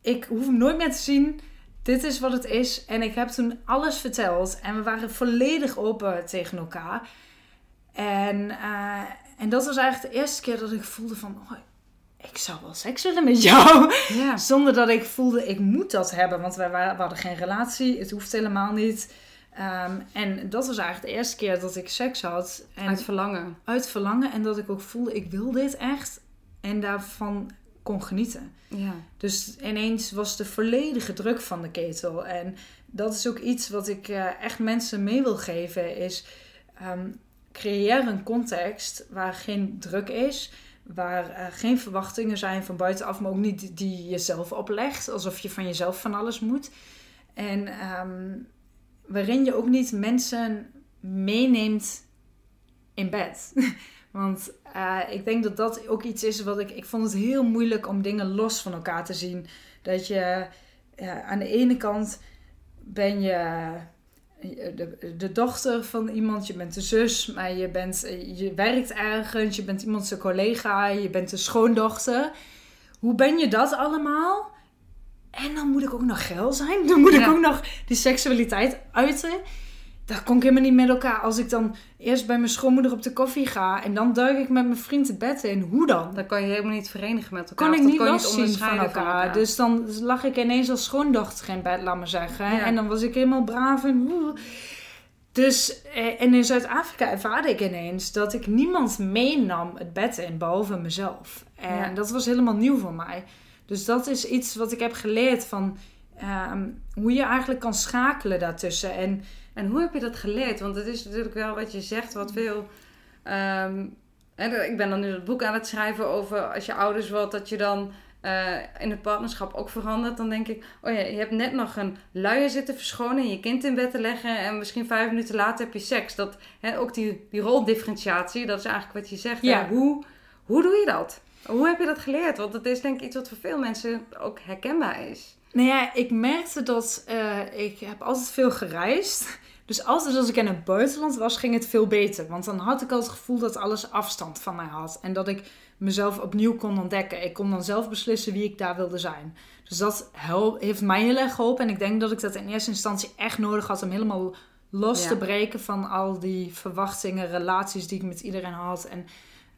Ik hoef hem nooit meer te zien. Dit is wat het is. En ik heb toen alles verteld. En we waren volledig open tegen elkaar. En, eh, en dat was eigenlijk de eerste keer dat ik voelde van... Oh, ik zou wel seks willen met jou. Ja, Zonder dat ik voelde, ik moet dat hebben. Want wij we hadden geen relatie. Het hoeft helemaal niet. Ehm, en dat was eigenlijk de eerste keer dat ik seks had. En uit verlangen. uit verlangen. En dat ik ook voelde, ik wil dit echt. En daarvan kon genieten. Ja, Dus ineens was de volledige druk van de ketel. En dat is ook iets wat ik eh, echt mensen mee wil geven. Is ehm, creëer een context waar geen druk is. Waar eh, geen verwachtingen zijn van buitenaf. Maar ook niet die- die je jezelf oplegt. Alsof je van jezelf van alles moet. En ehm, waarin je ook niet mensen meeneemt in bed. Want eh, ik denk dat dat ook iets is wat ik... Ik vond het heel moeilijk om dingen los van elkaar te zien. Dat je ja, aan de ene kant ben je de, de dochter van iemand, je bent de zus, maar je, bent, je werkt ergens, je bent iemand zijn collega, je bent de schoondochter. Hoe ben je dat allemaal? En dan moet ik ook nog geil zijn. Dan moet ik ook nog die seksualiteit uiten. Dat kon ik helemaal niet met elkaar. Als ik dan eerst bij mijn schoonmoeder op de koffie ga en dan duik ik met mijn vriend het bed in. Hoe dan? dat kan je helemaal niet verenigen met elkaar. kon of ik niet kan loszien van elkaar. Dus dan lag ik ineens als schoondochter in bed, laat maar zeggen. Ja. En dan was ik helemaal braaf en... Dus, eh, en in Zuid-Afrika ervaarde ik ineens dat ik niemand meenam het bed in, behalve mezelf. En Ja. dat was helemaal nieuw voor mij. Dus dat is iets wat ik heb geleerd van ehm, hoe je eigenlijk kan schakelen daartussen. En En hoe heb je dat geleerd? Want het is natuurlijk wel wat je zegt, wat veel. ehm, en ik ben dan nu het boek aan het schrijven over als je ouders wordt, dat je dan eh, in het partnerschap ook verandert. Dan denk ik, oh ja, je hebt net nog een luier zitten verschonen en je kind in bed te leggen. En misschien vijf minuten later heb je seks. Dat, hè, ook die, die roldifferentiatie, dat is eigenlijk wat je zegt. Ja. Hè? Hoe, hoe doe je dat? Hoe heb je dat geleerd? Want het is denk ik iets wat voor veel mensen ook herkenbaar is. Nou ja, ik merkte dat eh, ik heb altijd veel gereisd. Dus altijd als ik in het buitenland was, ging het veel beter. Want dan had ik al het gevoel dat alles afstand van mij had. En dat ik mezelf opnieuw kon ontdekken. Ik kon dan zelf beslissen wie ik daar wilde zijn. Dus dat heeft mij heel erg geholpen. En ik denk dat ik dat in eerste instantie echt nodig had om helemaal los Ja. te breken van al die verwachtingen, relaties die ik met iedereen had. En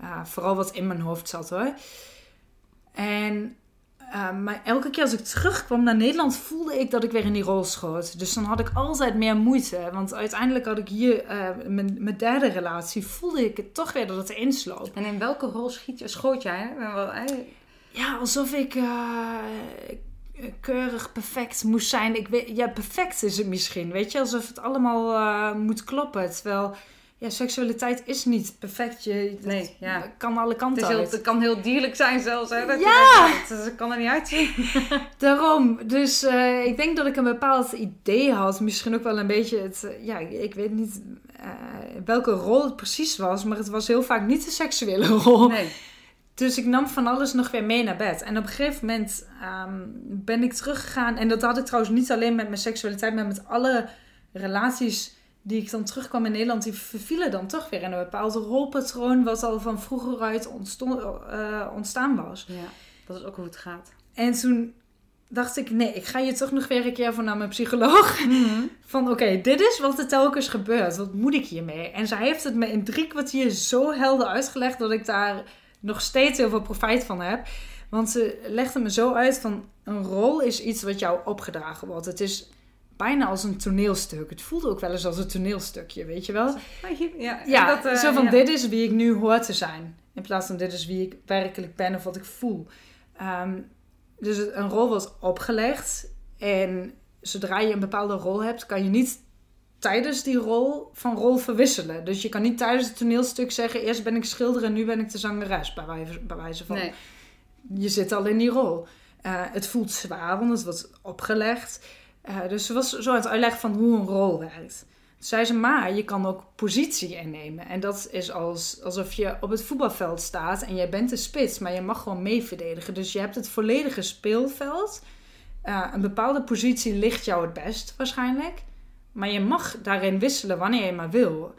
eh, vooral wat in mijn hoofd zat hoor. En uh, maar elke keer als ik terugkwam naar Nederland voelde ik dat ik weer in die rol schoot. Dus dan had ik altijd meer moeite. Want uiteindelijk had ik hier uh, mijn, mijn derde relatie, voelde ik het toch weer dat het erin sloot. En in welke rol schiet je, schoot jij? Ja, alsof ik uh, keurig perfect moest zijn. Ik weet, ja, perfect is het misschien. Weet je, alsof het allemaal uh, moet kloppen. Terwijl ja, seksualiteit is niet perfect. Je nee, ja. kan alle kanten het, is heel, uit. het kan heel dierlijk zijn zelfs. Hè? Dat ja! Je denkt, het kan er niet uitzien. Daarom. Dus uh, ik denk dat ik een bepaald idee had. Misschien ook wel een beetje het... Uh, ja, ik weet niet uh, welke rol het precies was. Maar het was heel vaak niet de seksuele rol. Nee. Dus ik nam van alles nog weer mee naar bed. En op een gegeven moment ehm, ben ik teruggegaan. En dat had ik trouwens niet alleen met mijn seksualiteit, maar met alle relaties die ik dan terugkwam in Nederland. Die vervielen dan toch weer in een bepaald rolpatroon, wat al van vroeger uit ontstond, eh, ontstaan was. Ja, dat is ook hoe het gaat. En toen dacht ik, nee, ik ga je toch nog weer een keer voor naar mijn psycholoog. Van oké, dit is wat er telkens gebeurt. Wat moet ik hiermee? En zij heeft het me in drie kwartier zo helder uitgelegd dat ik daar nog steeds heel veel profijt van heb. Want ze legde me zo uit van een rol is iets wat jou opgedragen wordt. Het is bijna als een toneelstuk. Het voelde ook wel eens als een toneelstukje, weet je wel? Ja, Ja, dat, eh, zo van ja. dit is wie ik nu hoor te zijn. In plaats van dit is wie ik werkelijk ben of wat ik voel. Ehm, dus een rol wordt opgelegd. En zodra je een bepaalde rol hebt, kan je niet tijdens die rol van rol verwisselen. Dus je kan niet tijdens het toneelstuk zeggen... eerst ben ik schilder en nu ben ik de zangeres, bij wijze, bij wijze van. Nee. Je zit al in die rol. Eh, het voelt zwaar, want het wordt opgelegd. Eh, dus ze was zo aan het uitleggen van hoe een rol werkt. Toen zei ze, maar je kan ook positie innemen. En dat is als, alsof je op het voetbalveld staat en jij bent de spits, maar je mag gewoon mee verdedigen. Dus je hebt het volledige speelveld. Eh, een bepaalde positie ligt jou het best waarschijnlijk. Maar je mag daarin wisselen wanneer je maar wil.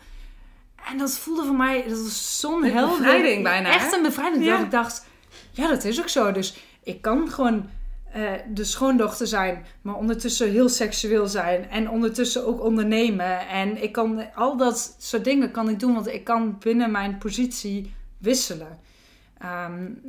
En dat voelde voor mij, dat was zo'n Een helder. bevrijding bijna, Echt een bevrijding. Ja. Dat ik dacht, ja, dat is ook zo. Dus ik kan gewoon eh, de schoondochter zijn, maar ondertussen heel seksueel zijn. En ondertussen ook ondernemen. En ik kan al dat soort dingen kan ik doen, want ik kan binnen mijn positie wisselen.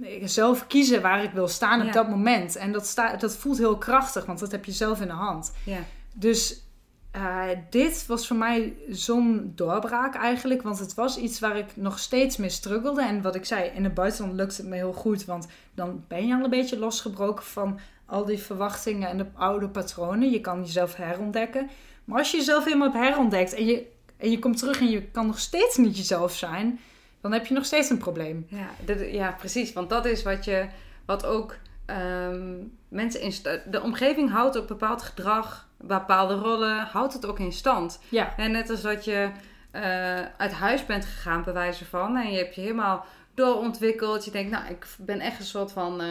Ik zelf kiezen waar ik wil staan Ja. op dat moment. En dat, sta, dat voelt heel krachtig, want dat heb je zelf in de hand. Ja. Dus eh, dit was voor mij zo'n doorbraak eigenlijk. Want het was iets waar ik nog steeds mee struggelde. En wat ik zei, in het buitenland lukt het me heel goed. Want dan ben je al een beetje losgebroken van al die verwachtingen en de oude patronen. Je kan jezelf herontdekken. Maar als je jezelf helemaal hebt herontdekt en je, en je komt terug en je kan nog steeds niet jezelf zijn... dan heb je nog steeds een probleem. Ja, dit- ja, precies. Want dat is wat je, wat ook ehm, mensen in de omgeving houdt ook bepaald gedrag, bepaalde rollen, houdt het ook in stand. Ja, En net als dat je eh, uit huis bent gegaan, bij wijze van, en je hebt je helemaal doorontwikkeld. Je denkt, nou, ik ben echt een soort van eh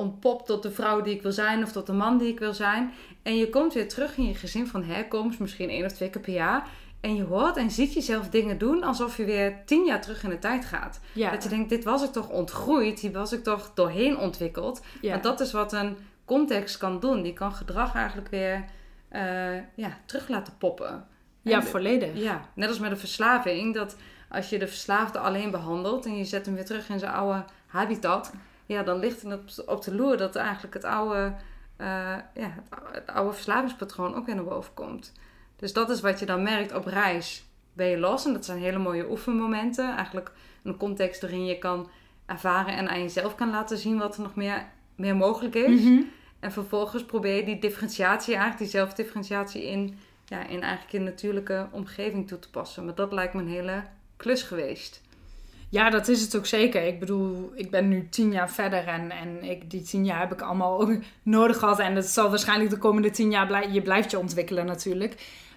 ontpopt tot de vrouw die ik wil zijn of tot de man die ik wil zijn. En je komt weer terug in je gezin van herkomst, misschien één of twee keer per jaar. En je hoort en ziet jezelf dingen doen alsof je weer tien jaar terug in de tijd gaat. ja. Dat je denkt, dit was ik toch ontgroeid, hier was ik toch doorheen ontwikkeld. ja. Want dat is wat een context kan doen. Die kan gedrag eigenlijk weer eh, ja, terug laten poppen. ja, volledig. Ja, net als met een verslaving. Dat als je de verslaafde alleen behandelt en je zet hem weer terug in zijn oude habitat. Ja, dan ligt het op, de loer dat eigenlijk het oude, eh, ja, het oude verslavingspatroon ook weer naar boven komt. Dus dat is wat je dan merkt op reis. Ben je los en dat zijn hele mooie oefenmomenten. Eigenlijk een context waarin je kan ervaren en aan jezelf kan laten zien wat er nog meer, meer mogelijk is. Mhm. En vervolgens probeer je die differentiatie, eigenlijk die zelfdifferentiatie in, ja, in eigenlijk een natuurlijke omgeving toe te passen. Maar dat lijkt me een hele klus geweest. Ja, dat is het ook zeker. Ik bedoel, ik ben nu tien jaar verder en, en ik, die tien jaar heb ik allemaal ook nodig gehad. En dat zal waarschijnlijk de komende tien jaar, blij, je blijft je ontwikkelen natuurlijk.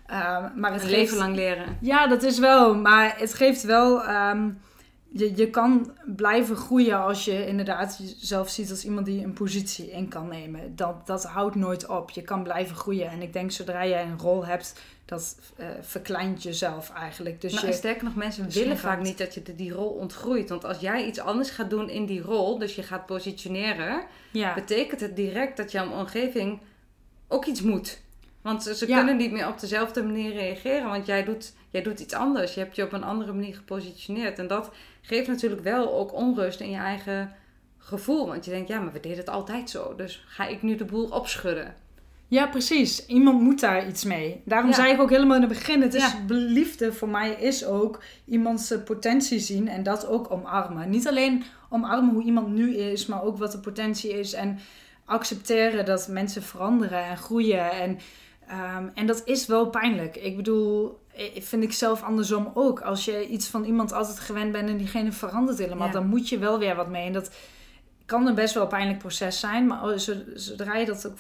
Uh, maar het Een geeft, leven lang leren. Ja, dat is wel. Maar het geeft wel, um, je, je kan blijven groeien als je inderdaad jezelf ziet als iemand die een positie in kan nemen. Dat, dat houdt nooit op. Je kan blijven groeien. En ik denk zodra je een rol hebt, dat uh, verkleint jezelf eigenlijk. Dus nou, je, sterker nog, mensen dus willen vaak niet dat je de- die rol ontgroeit. Want als jij iets anders gaat doen in die rol, dus je gaat positioneren, ja. betekent het direct dat jouw omgeving ook iets moet. Want ze, ze Ja. kunnen niet meer op dezelfde manier reageren, want jij doet, jij doet iets anders. Je hebt je op een andere manier gepositioneerd. En dat geeft natuurlijk wel ook onrust in je eigen gevoel. Want je denkt, ja, maar we deden het altijd zo. Dus ga ik nu de boel opschudden? Ja, precies. Iemand moet daar iets mee. Daarom Ja. zei ik ook helemaal in het begin: het is Ja. liefde voor mij is ook iemands potentie zien en dat ook omarmen. Niet alleen omarmen hoe iemand nu is, maar ook wat de potentie is en accepteren dat mensen veranderen en groeien. En, ehm, en dat is wel pijnlijk. Ik bedoel, vind ik zelf andersom ook. Als je iets van iemand altijd gewend bent en diegene verandert helemaal, Ja. dan moet je wel weer wat mee. En dat kan een best wel pijnlijk proces zijn, maar zo- zodra je dat ook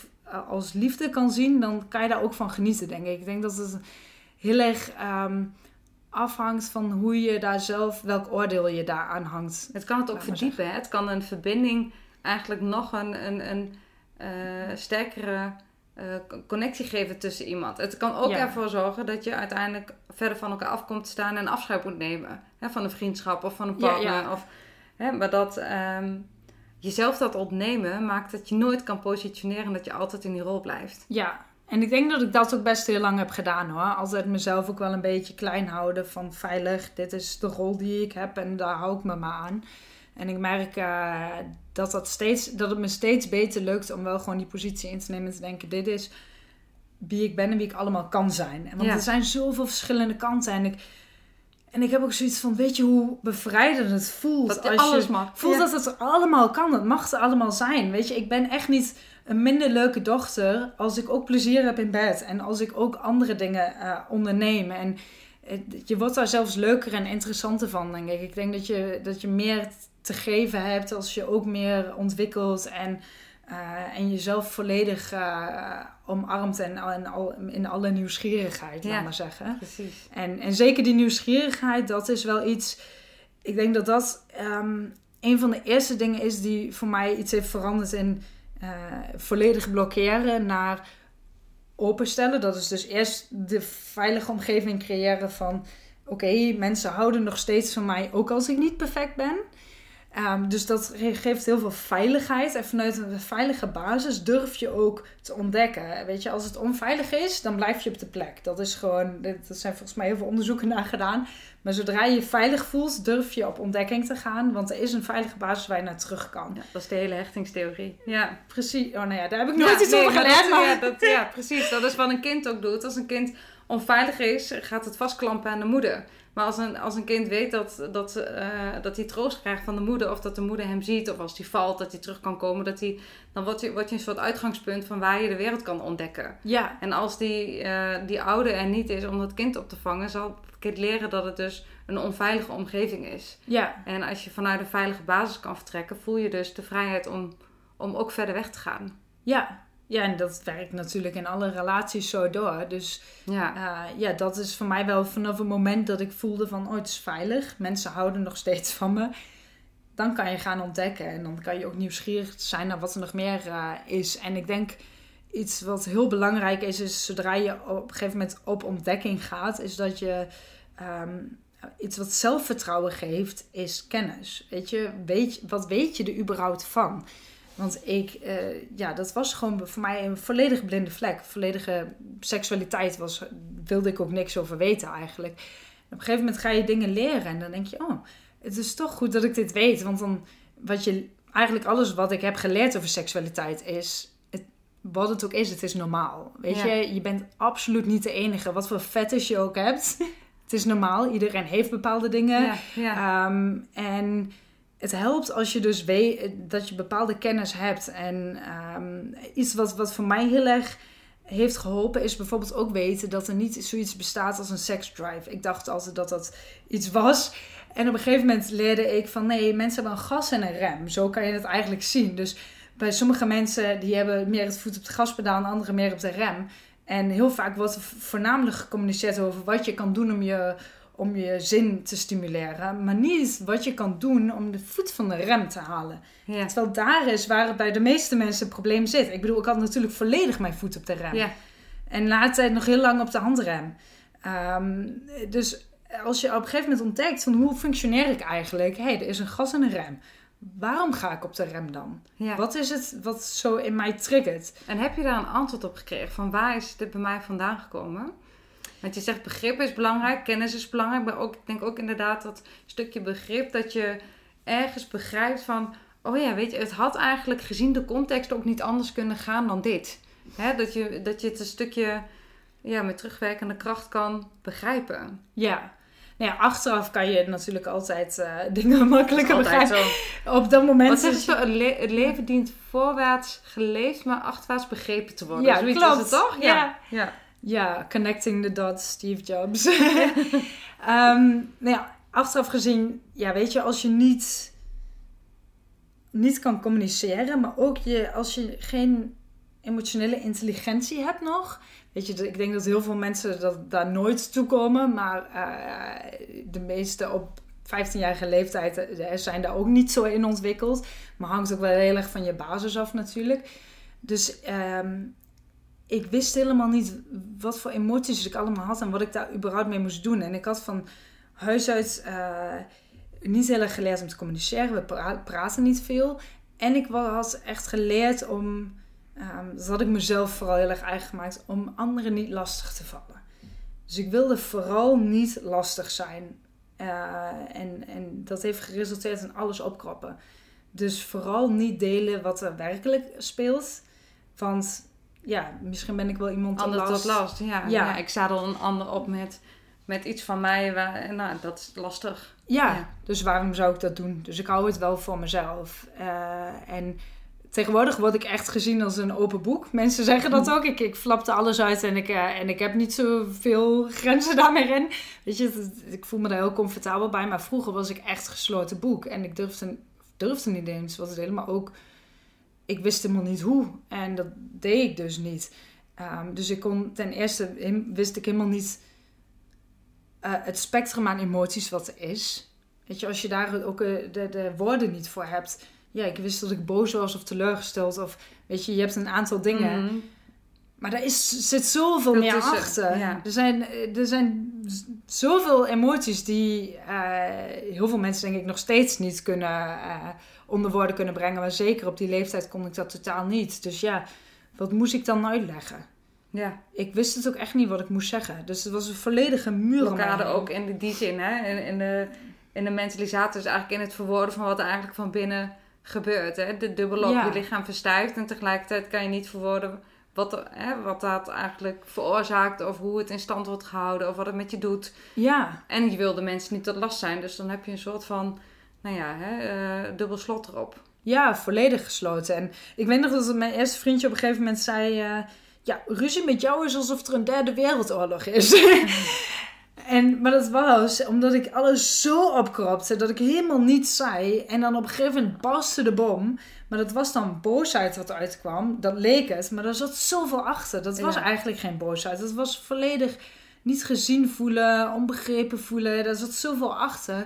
als liefde kan zien, dan kan je daar ook van genieten, denk ik. Ik denk dat het heel erg ehm, afhangt van hoe je daar zelf, welk oordeel je daar aan hangt. Het kan het ook verdiepen. Hè? Het kan een verbinding eigenlijk nog een, een, een eh, sterkere eh, connectie geven tussen iemand. Het kan ook Ja. ervoor zorgen dat je uiteindelijk verder van elkaar af komt te staan en afscheid moet nemen. Hè? Van een vriendschap of van een partner. ja. Of, hè? Maar dat ehm, jezelf dat ontnemen maakt dat je nooit kan positioneren en dat je altijd in die rol blijft. Ja, en ik denk dat ik dat ook best heel lang heb gedaan hoor. Altijd mezelf ook wel een beetje klein houden van veilig, dit is de rol die ik heb en daar hou ik me maar aan. En ik merk eh, dat, dat, steeds, dat het me steeds beter lukt om wel gewoon die positie in te nemen en te denken, dit is wie ik ben en wie ik allemaal kan zijn. En Want Ja. er zijn zoveel verschillende kanten en ik, en ik heb ook zoiets van, weet je hoe bevrijdend het voelt Dat als alles je mag. voelt Ja. dat het allemaal kan. Het mag er allemaal zijn. Weet je, ik ben echt niet een minder leuke dochter als ik ook plezier heb in bed. En als ik ook andere dingen eh, onderneem. En eh, je wordt daar zelfs leuker en interessanter van, denk ik. Ik denk dat je, dat je meer te geven hebt als je ook meer ontwikkelt. En, eh, en jezelf volledig eh, omarmt en, en al, in alle nieuwsgierigheid, Ja. laat maar zeggen. Precies. En, en zeker die nieuwsgierigheid, dat is wel iets. Ik denk dat dat ehm, een van de eerste dingen is die voor mij iets heeft veranderd in eh, volledig blokkeren naar openstellen. Dat is dus eerst de veilige omgeving creëren van: oké, mensen houden nog steeds van mij, ook als ik niet perfect ben. Ehm, dus dat ge- geeft heel veel veiligheid. En vanuit een veilige basis durf je ook te ontdekken. Weet je, als het onveilig is, dan blijf je op de plek. Dat is gewoon, er zijn volgens mij heel veel onderzoeken naar gedaan. Maar zodra je je veilig voelt, durf je op ontdekking te gaan. Want er is een veilige basis waar je naar terug kan. Ja, dat is de hele hechtingstheorie. Ja. Precies. Oh, nou ja, daar heb ik nooit Ja, iets nee, over geleerd. dat- Maar... Ja, dat, ja, precies. Dat is wat een kind ook doet. Als een kind onveilig is, gaat het vastklampen aan de moeder. Maar als een, als een kind weet dat, dat, eh, dat hij troost krijgt van de moeder, of dat de moeder hem ziet, of als hij valt, dat hij terug kan komen, dat hij, dan wordt je, wordt je een soort uitgangspunt van waar je de wereld kan ontdekken. Ja, En als die, eh, die ouder er niet is om dat kind op te vangen, zal het kind leren dat het dus een onveilige omgeving is. ja, En als je vanuit een veilige basis kan vertrekken, voel je dus de vrijheid om, om ook verder weg te gaan. ja. Ja, en dat werkt natuurlijk in alle relaties zo door. Dus Ja, Uh, ja, dat is voor mij wel vanaf het moment dat ik voelde van, oh, het is veilig. Mensen houden nog steeds van me. Dan kan je gaan ontdekken en dan kan je ook nieuwsgierig zijn naar wat er nog meer uh, is. En ik denk iets wat heel belangrijk is, is zodra je op een gegeven moment op ontdekking gaat, is dat je ehm, iets wat zelfvertrouwen geeft, is kennis. Weet je, weet, wat weet je er überhaupt van? Want ik, eh, ja, dat was gewoon voor mij een volledig blinde vlek. Volledige seksualiteit was, wilde ik ook niks over weten eigenlijk. op een gegeven moment ga je dingen leren en dan denk je, oh, het is toch goed dat ik dit weet. Want dan, wat je, eigenlijk alles wat ik heb geleerd over seksualiteit is, het, wat het ook is, het is normaal. Weet Ja. je, je bent absoluut niet de enige. Wat voor fetish je ook hebt, het is normaal. Iedereen heeft bepaalde dingen. ja, ja. Ehm, en het helpt als je dus weet dat je bepaalde kennis hebt. En ehm, iets wat, wat voor mij heel erg heeft geholpen is bijvoorbeeld ook weten dat er niet zoiets bestaat als een seksdrive. Ik dacht altijd dat dat iets was. En op een gegeven moment leerde ik van nee, mensen hebben een gas en een rem. Zo kan je het eigenlijk zien. Dus bij sommige mensen die hebben meer het voet op het gaspedaal en anderen meer op de rem. En heel vaak wordt voornamelijk gecommuniceerd over wat je kan doen om je, om je zin te stimuleren. Maar niet wat je kan doen om de voet van de rem te halen. ja. Terwijl daar is waar het bij de meeste mensen het probleem zit. Ik bedoel, ik had natuurlijk volledig mijn voet op de rem. ja. En na de tijd nog heel lang op de handrem. Ehm, dus als je op een gegeven moment ontdekt van hoe functioneer ik eigenlijk? Hé, hey, er is een gas en een rem. Waarom ga ik op de rem dan? ja. Wat is het wat zo in mij triggert? En heb je daar een antwoord op gekregen? Van waar is dit bij mij vandaan gekomen? Want je zegt begrip is belangrijk, kennis is belangrijk. Maar ook, ik denk ook inderdaad dat stukje begrip dat je ergens begrijpt van... Oh ja, weet je, het had eigenlijk gezien de context ook niet anders kunnen gaan dan dit. Dat, je, dat je het een stukje ja, met terugwerkende kracht kan begrijpen. Ja. Nou ja, achteraf kan je natuurlijk altijd eh, dingen makkelijker begrijpen. Op dat moment Wat is? Het, le- het leven dient voorwaarts geleefd, maar achterwaarts begrepen te worden. Ja, Zoiets klopt. is het toch? Ja. ja. Ja, connecting the dots, Steve Jobs. Ehm, nou ja, achteraf gezien, ja, weet je, als je niet, niet kan communiceren, maar ook je, als je geen emotionele intelligentie heb nog. Weet je, ik denk dat heel veel mensen dat, daar nooit toe komen. Maar eh, de meeste op 15-jarige leeftijd eh, zijn daar ook niet zo in ontwikkeld. Maar hangt ook wel heel erg van je basis af natuurlijk. Dus ehm, ik wist helemaal niet wat voor emoties ik allemaal had en wat ik daar überhaupt mee moest doen. En ik had van huis uit uh, niet heel erg geleerd om te communiceren. We praten niet veel. En ik had echt geleerd om, um, dat had ik mezelf vooral heel erg eigen gemaakt, om anderen niet lastig te vallen. Dus ik wilde vooral niet lastig zijn. Uh, en, en dat heeft geresulteerd in alles opkroppen. Dus vooral niet delen wat er werkelijk speelt. Want ja, misschien ben ik wel iemand tot last. tot last. Ja, ja. ik zadel een ander op met, met iets van mij. Waar, nou, dat is lastig. Ja, dus waarom zou ik dat doen? Dus ik hou het wel voor mezelf. Uh, en tegenwoordig word ik echt gezien als een open boek. Mensen zeggen dat ook. Ik, ik flapte alles uit en ik, uh, en ik heb niet zoveel grenzen daarmee in. Weet je, ik voel me daar heel comfortabel bij. Maar vroeger was ik echt gesloten boek. En ik durfde, durfde niet eens. Was het helemaal ook ik wist helemaal niet hoe. En dat deed ik dus niet. Um, dus ik kon ten eerste wist ik helemaal niet uh, het spectrum aan emoties wat er is. Weet je, als je daar ook uh, de, de woorden niet voor hebt. Ja, ik wist dat ik boos was of teleurgesteld. Of weet je, je hebt een aantal dingen. Mm -hmm. Maar daar is, zit zoveel meer achter. Ja. Er, zijn, er zijn zoveel emoties die uh, heel veel mensen denk ik nog steeds niet kunnen onder woorden kunnen brengen. Maar zeker op die leeftijd kon ik dat totaal niet. Dus ja, wat moest ik dan uitleggen? Ja. Ik wist het ook echt niet wat ik moest zeggen. Dus het was een volledige muur. Blokkade ook in die zin, hè? In, in, de, in de mentalisatie, dus eigenlijk in het verwoorden van wat er eigenlijk van binnen gebeurt. Hè? De dubbelop, ja. je lichaam verstijft en tegelijkertijd kan je niet verwoorden wat, hè, wat dat eigenlijk veroorzaakt, of hoe het in stand wordt gehouden, of wat het met je doet. Ja. En je wil de mensen niet tot last zijn, dus dan heb je een soort van, nou ja, hè, uh, dubbel slot erop. Ja, volledig gesloten. En ik weet nog dat mijn eerste vriendje op een gegeven moment zei: uh, Ja, ruzie met jou is alsof er een derde wereldoorlog is. En, maar dat was omdat ik alles zo opkropte dat ik helemaal niets zei. En dan op een gegeven moment barstte de bom. Maar dat was dan boosheid wat uitkwam. Dat leek het. Maar er zat zoveel achter. Dat was eigenlijk geen boosheid. Dat was volledig niet gezien voelen, onbegrepen voelen. Daar zat zoveel achter.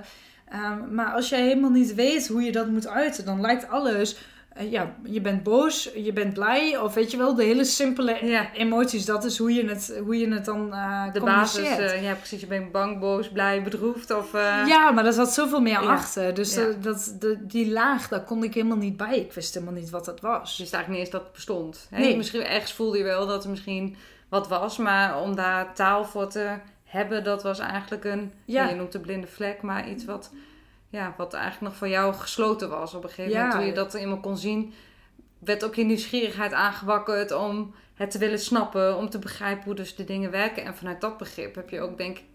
Um, maar als jij helemaal niet weet hoe je dat moet uiten, dan lijkt alles eh, ja, je bent boos, je bent blij. Of weet je wel, de hele simpele ja. emoties. Dat is hoe je het, hoe je het dan uh, De basis, uh, ja precies. Je bent bang, boos, blij, bedroefd. Of. Ja, maar er zat zoveel meer ja. achter. Dus ja. dat, de, die laag, daar kon ik helemaal niet bij. Ik wist helemaal niet wat dat was. Je wist eigenlijk niet eens dat het bestond. Hè? Nee. Misschien ergens voelde je wel dat er misschien wat was. Maar om daar taal voor te hebben, dat was eigenlijk een... Ja. Je noemt de blinde vlek, maar iets wat ja, wat eigenlijk nog voor jou gesloten was op een gegeven moment. Toen je dat eenmaal kon zien, werd ook je nieuwsgierigheid aangewakkerd om het te willen snappen, om te begrijpen hoe dus de dingen werken. En vanuit dat begrip heb je ook, denk ik,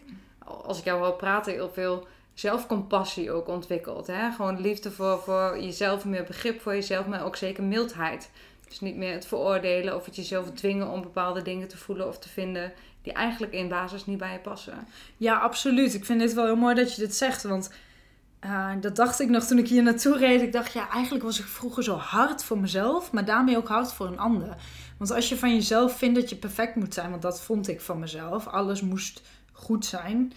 als ik jou hoor praten, heel veel zelfcompassie ook ontwikkeld. Hè? Gewoon liefde voor, voor jezelf, meer begrip voor jezelf, maar ook zeker mildheid. Dus niet meer het veroordelen of het jezelf dwingen om bepaalde dingen te voelen of te vinden die eigenlijk in basis niet bij je passen. Ja, absoluut. Ik vind het wel heel mooi dat je dit zegt, want uh, dat dacht ik nog toen ik hier naartoe reed. Ik dacht, ja, eigenlijk was ik vroeger zo hard voor mezelf, maar daarmee ook hard voor een ander. Want als je van jezelf vindt dat je perfect moet zijn, want dat vond ik van mezelf, alles moest goed zijn.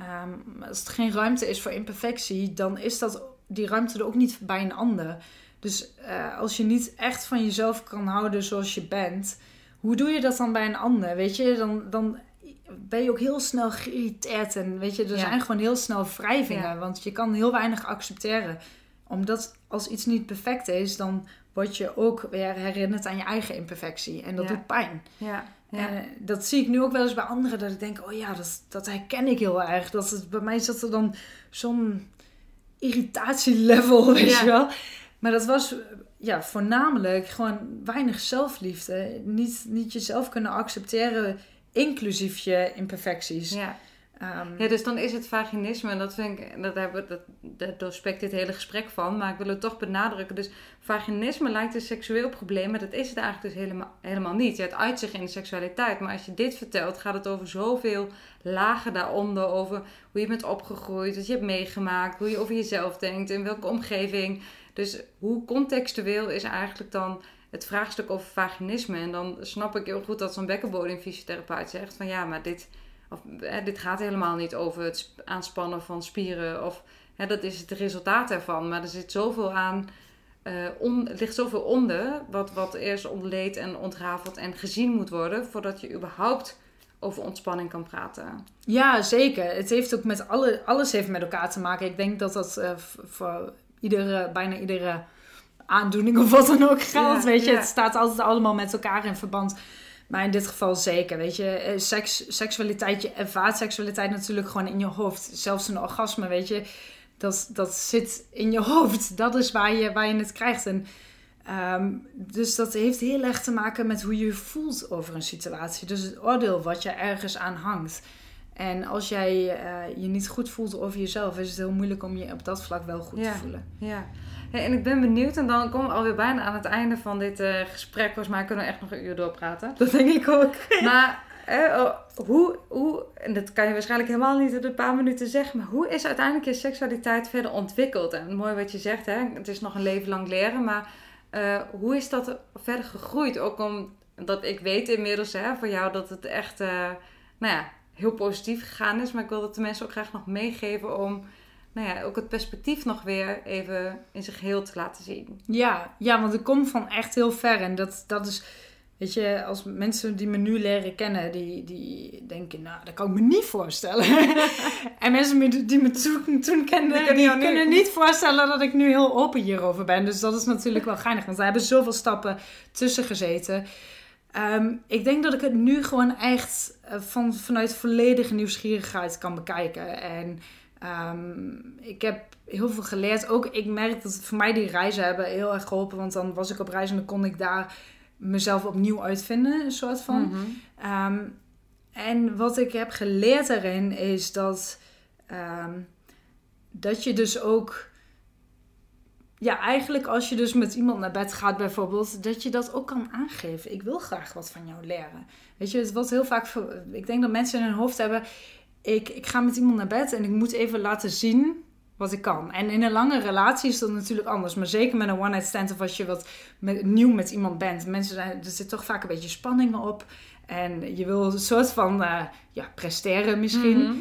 Um, als er geen ruimte is voor imperfectie, dan is dat, die ruimte er ook niet bij een ander. Dus uh, als je niet echt van jezelf kan houden zoals je bent, hoe doe je dat dan bij een ander? Weet je, dan, dan ben je ook heel snel geïrriteerd. En weet je, er zijn gewoon heel snel wrijvingen. Want je kan heel weinig accepteren. Omdat als iets niet perfect is, dan word je ook weer herinnerd aan je eigen imperfectie. En dat doet pijn. Ja. Ja. En dat zie ik nu ook wel eens bij anderen. Dat ik denk, oh ja, dat, dat herken ik heel erg. Dat het, bij mij zat er dan zo'n irritatielevel, weet je wel. Maar dat was ja, voornamelijk gewoon weinig zelfliefde. Niet, niet jezelf kunnen accepteren inclusief je imperfecties. Ja. Um, ja, dus dan is het vaginisme, en dat vind ik, dat hebben dat, dat doorspekt dit hele gesprek van, maar ik wil het toch benadrukken. Dus vaginisme lijkt een seksueel probleem, maar dat is het eigenlijk dus helemaal, helemaal niet. Ja, het uit zich in de seksualiteit, maar als je dit vertelt, gaat het over zoveel lagen daaronder, over hoe je bent opgegroeid, wat je hebt meegemaakt, hoe je over jezelf denkt, in welke omgeving. Dus hoe contextueel is eigenlijk dan het vraagstuk over vaginisme. En dan snap ik heel goed dat zo'n bekkenbodemfysiotherapeut zegt van ja, maar dit, of, hè, dit gaat helemaal niet over het sp- aanspannen van spieren. Of hè, dat is het resultaat ervan. Maar er zit zoveel aan, er ligt zoveel onder, wat, wat eerst ontleed en ontrafeld en gezien moet worden, voordat je überhaupt over ontspanning kan praten. Ja, zeker. Het heeft ook met alle, alles heeft met elkaar te maken. Ik denk dat dat eh, voor iedere, bijna iedere aandoening of wat dan ook geldt. Ja, weet je, ja. het staat altijd allemaal met elkaar in verband. Maar in dit geval zeker, weet je. Eh, Seks, seksualiteit, je ervaart seksualiteit natuurlijk gewoon in je hoofd. Zelfs een orgasme, weet je. Dat, dat zit in je hoofd. Dat is waar je, waar je het krijgt. En, ehm, dus dat heeft heel erg te maken met hoe je je voelt over een situatie. Dus het oordeel wat je ergens aan hangt. En als jij eh, je niet goed voelt over jezelf, is het heel moeilijk om je op dat vlak wel goed Ja. te voelen. Ja, en ik ben benieuwd, en dan komen we alweer bijna aan het einde van dit eh, gesprek. Volgens mij kunnen we echt nog een uur doorpraten. Dat denk ik ook. Maar eh, oh, hoe, hoe, en dat kan je waarschijnlijk helemaal niet in een paar minuten zeggen, maar hoe is uiteindelijk je seksualiteit verder ontwikkeld? En mooi wat je zegt, hè? het is nog een leven lang leren, maar eh, hoe is dat verder gegroeid? Ook omdat ik weet inmiddels hè, van jou dat het echt nou ja, heel positief gegaan is, maar ik wil dat de mensen ook graag nog meegeven om nou ja, ook het perspectief nog weer even in zijn geheel te laten zien. Ja, ja, want ik kom van echt heel ver. En dat, dat is, weet je, als mensen die me nu leren kennen, die, die denken, nou, dat kan ik me niet voorstellen. en mensen me- die me toen, toen kenden, Die kunnen niet voorstellen dat ik nu heel open hierover ben. Dus dat is natuurlijk wel geinig, want daar hebben zoveel stappen tussen gezeten. Ehm, ik denk dat ik het nu gewoon echt eh, van, vanuit volledige nieuwsgierigheid kan bekijken. En ehm, ik heb heel veel geleerd. Ook ik merk dat voor mij die reizen hebben heel erg geholpen. Want dan was ik op reis en dan kon ik daar mezelf opnieuw uitvinden. Een soort van. Mhm. Ehm, en wat ik heb geleerd daarin is dat, dat je dus ook. Ja, eigenlijk als je dus met iemand naar bed gaat bijvoorbeeld, dat je dat ook kan aangeven. Ik wil graag wat van jou leren. Weet je, het wordt heel vaak, ik denk dat mensen in hun hoofd hebben, ik, ik ga met iemand naar bed en ik moet even laten zien wat ik kan. En in een lange relatie is dat natuurlijk anders. Maar zeker met een one-night stand of als je wat nieuw met iemand bent. Mensen zijn, er zit toch vaak een beetje spanning op. En je wil een soort van eh, ja, presteren misschien. Mhm.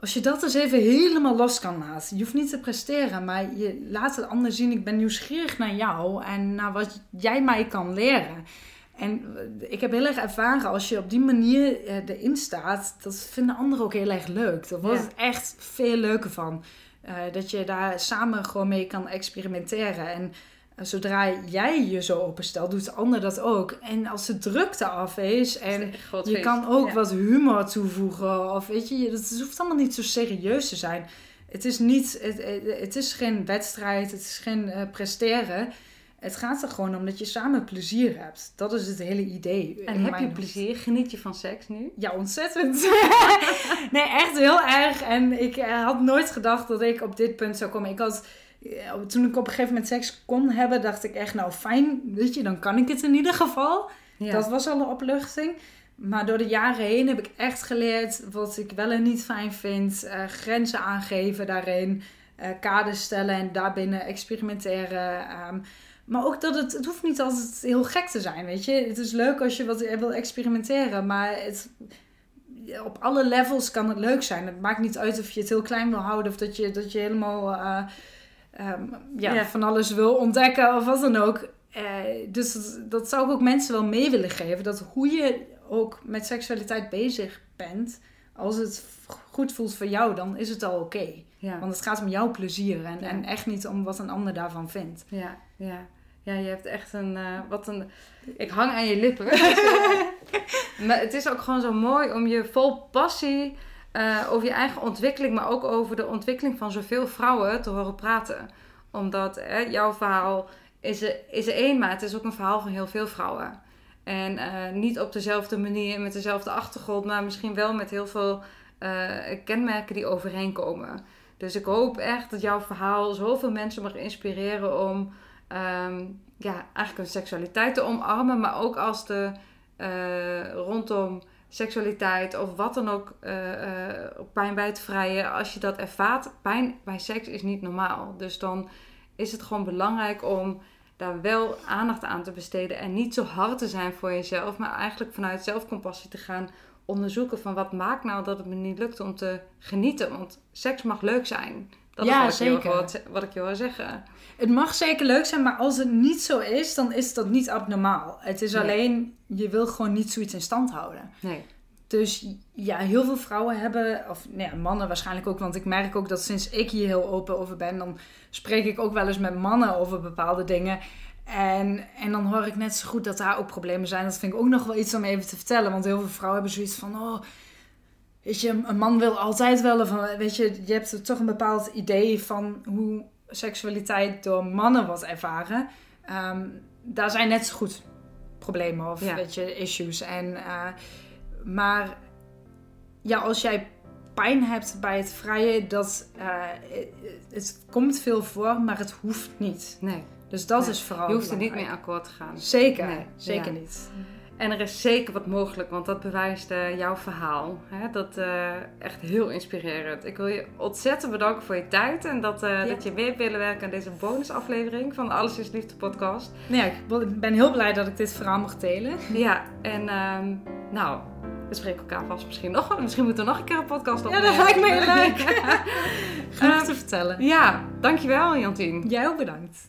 Als je dat dus even helemaal los kan laten. Je hoeft niet te presteren, maar je laat het ander zien. Ik ben nieuwsgierig naar jou en naar wat jij mij kan leren. En eh, ik heb heel erg ervaren, als je op die manier eh, erin staat, dat vinden anderen ook heel erg leuk. Daar wordt Ja. het echt veel leuker van. Eh, dat je daar samen gewoon mee kan experimenteren. En zodra jij je zo openstelt, doet de ander dat ook. En als de drukte af is en je feest. kan ook Ja. wat humor toevoegen. Of weet je, het hoeft allemaal niet zo serieus te zijn. Het is, niet, het, het, is geen wedstrijd, het is geen eh, presteren. Het gaat er gewoon om dat je samen plezier hebt. Dat is het hele idee. En heb je hoofd. plezier? Geniet je van seks nu? Ja, ontzettend. nee, echt heel erg. En ik eh, had nooit gedacht dat ik op dit punt zou komen. Ik had, toen ik op een gegeven moment seks kon hebben, dacht ik echt, nou fijn, weet je, dan kan ik het in ieder geval. Ja. Dat was al een opluchting. Maar door de jaren heen heb ik echt geleerd wat ik wel en niet fijn vind. Eh, grenzen aangeven daarin. eh kaders stellen en daarbinnen experimenteren. Ehm, maar ook dat het, het hoeft niet altijd heel gek te zijn, weet je. Het is leuk als je wat wil experimenteren, maar het, op alle levels kan het leuk zijn. Het maakt niet uit of je het heel klein wil houden of dat je, dat je helemaal eh, ehm, ja, Ja. van alles wil ontdekken of wat dan ook. Eh, dus dat, dat zou ik ook mensen wel mee willen geven. Dat hoe je ook met seksualiteit bezig bent, als het goed voelt voor jou, dan is het al oké. Ja. Want het gaat om jouw plezier en, Ja. en echt niet om wat een ander daarvan vindt. Ja, ja. Ja, je hebt echt een... eh, wat een... Ik hang aan je lippen. maar het is ook gewoon zo mooi om je vol passie... eh, over je eigen ontwikkeling... maar ook over de ontwikkeling van zoveel vrouwen te horen praten. Omdat hè, jouw verhaal is is er één... maar het is ook een verhaal van heel veel vrouwen. En eh, niet op dezelfde manier... met dezelfde achtergrond... maar misschien wel met heel veel eh, kenmerken die overeenkomen. Dus ik hoop echt dat jouw verhaal zoveel mensen mag inspireren om ehm, ja, eigenlijk hun seksualiteit te omarmen, maar ook als de rondom seksualiteit of wat dan ook eh, eh, pijn bij het vrije, als je dat ervaart, pijn bij seks is niet normaal. Dus dan is het gewoon belangrijk om daar wel aandacht aan te besteden en niet zo hard te zijn voor jezelf, maar eigenlijk vanuit zelfcompassie te gaan onderzoeken van wat maakt nou dat het me niet lukt om te genieten. Want seks mag leuk zijn. Dat Ja, is wat zeker. Wat, wat ik je wil zeggen. Het mag zeker leuk zijn, maar als het niet zo is, dan is dat niet abnormaal. Het is Nee. alleen, je wil gewoon niet zoiets in stand houden. Nee. Dus ja, heel veel vrouwen hebben, of nou mannen waarschijnlijk ook, want ik merk ook dat sinds ik hier heel open over ben, dan spreek ik ook wel eens met mannen over bepaalde dingen. En, en dan hoor ik net zo goed dat daar ook problemen zijn. Dat vind ik ook nog wel iets om even te vertellen, want heel veel vrouwen hebben zoiets van, oh, weet je, een man wil altijd wel, van, weet je, je hebt toch een bepaald idee van hoe seksualiteit door mannen wordt ervaren. Ehm, daar zijn net zo goed problemen of Ja. weet je, issues. En, eh, maar ja, als jij pijn hebt bij het vrijen, dat, eh, het komt veel voor, maar het hoeft niet. nee. Dus dat Nee, is vooral Je hoeft er niet mee akkoord te gaan. Zeker, Nee, zeker ja. niet. En er is zeker wat mogelijk, want dat bewijst eh, jouw verhaal. Hè? Dat eh echt heel inspirerend. Ik wil je ontzettend bedanken voor je tijd en dat, eh, Ja. dat je mee hebt willen werken aan deze bonusaflevering van Alles is Liefde podcast. Nou ja, ik ben heel blij dat ik dit verhaal mocht delen. Ja, en ehm, nou, we spreken elkaar vast misschien nog. Misschien moeten we nog een keer een podcast Ja, opnemen. dat lijkt me heel leuk. Genoeg Ehm, te vertellen. Ja, dankjewel Jantien. Jij ook bedankt.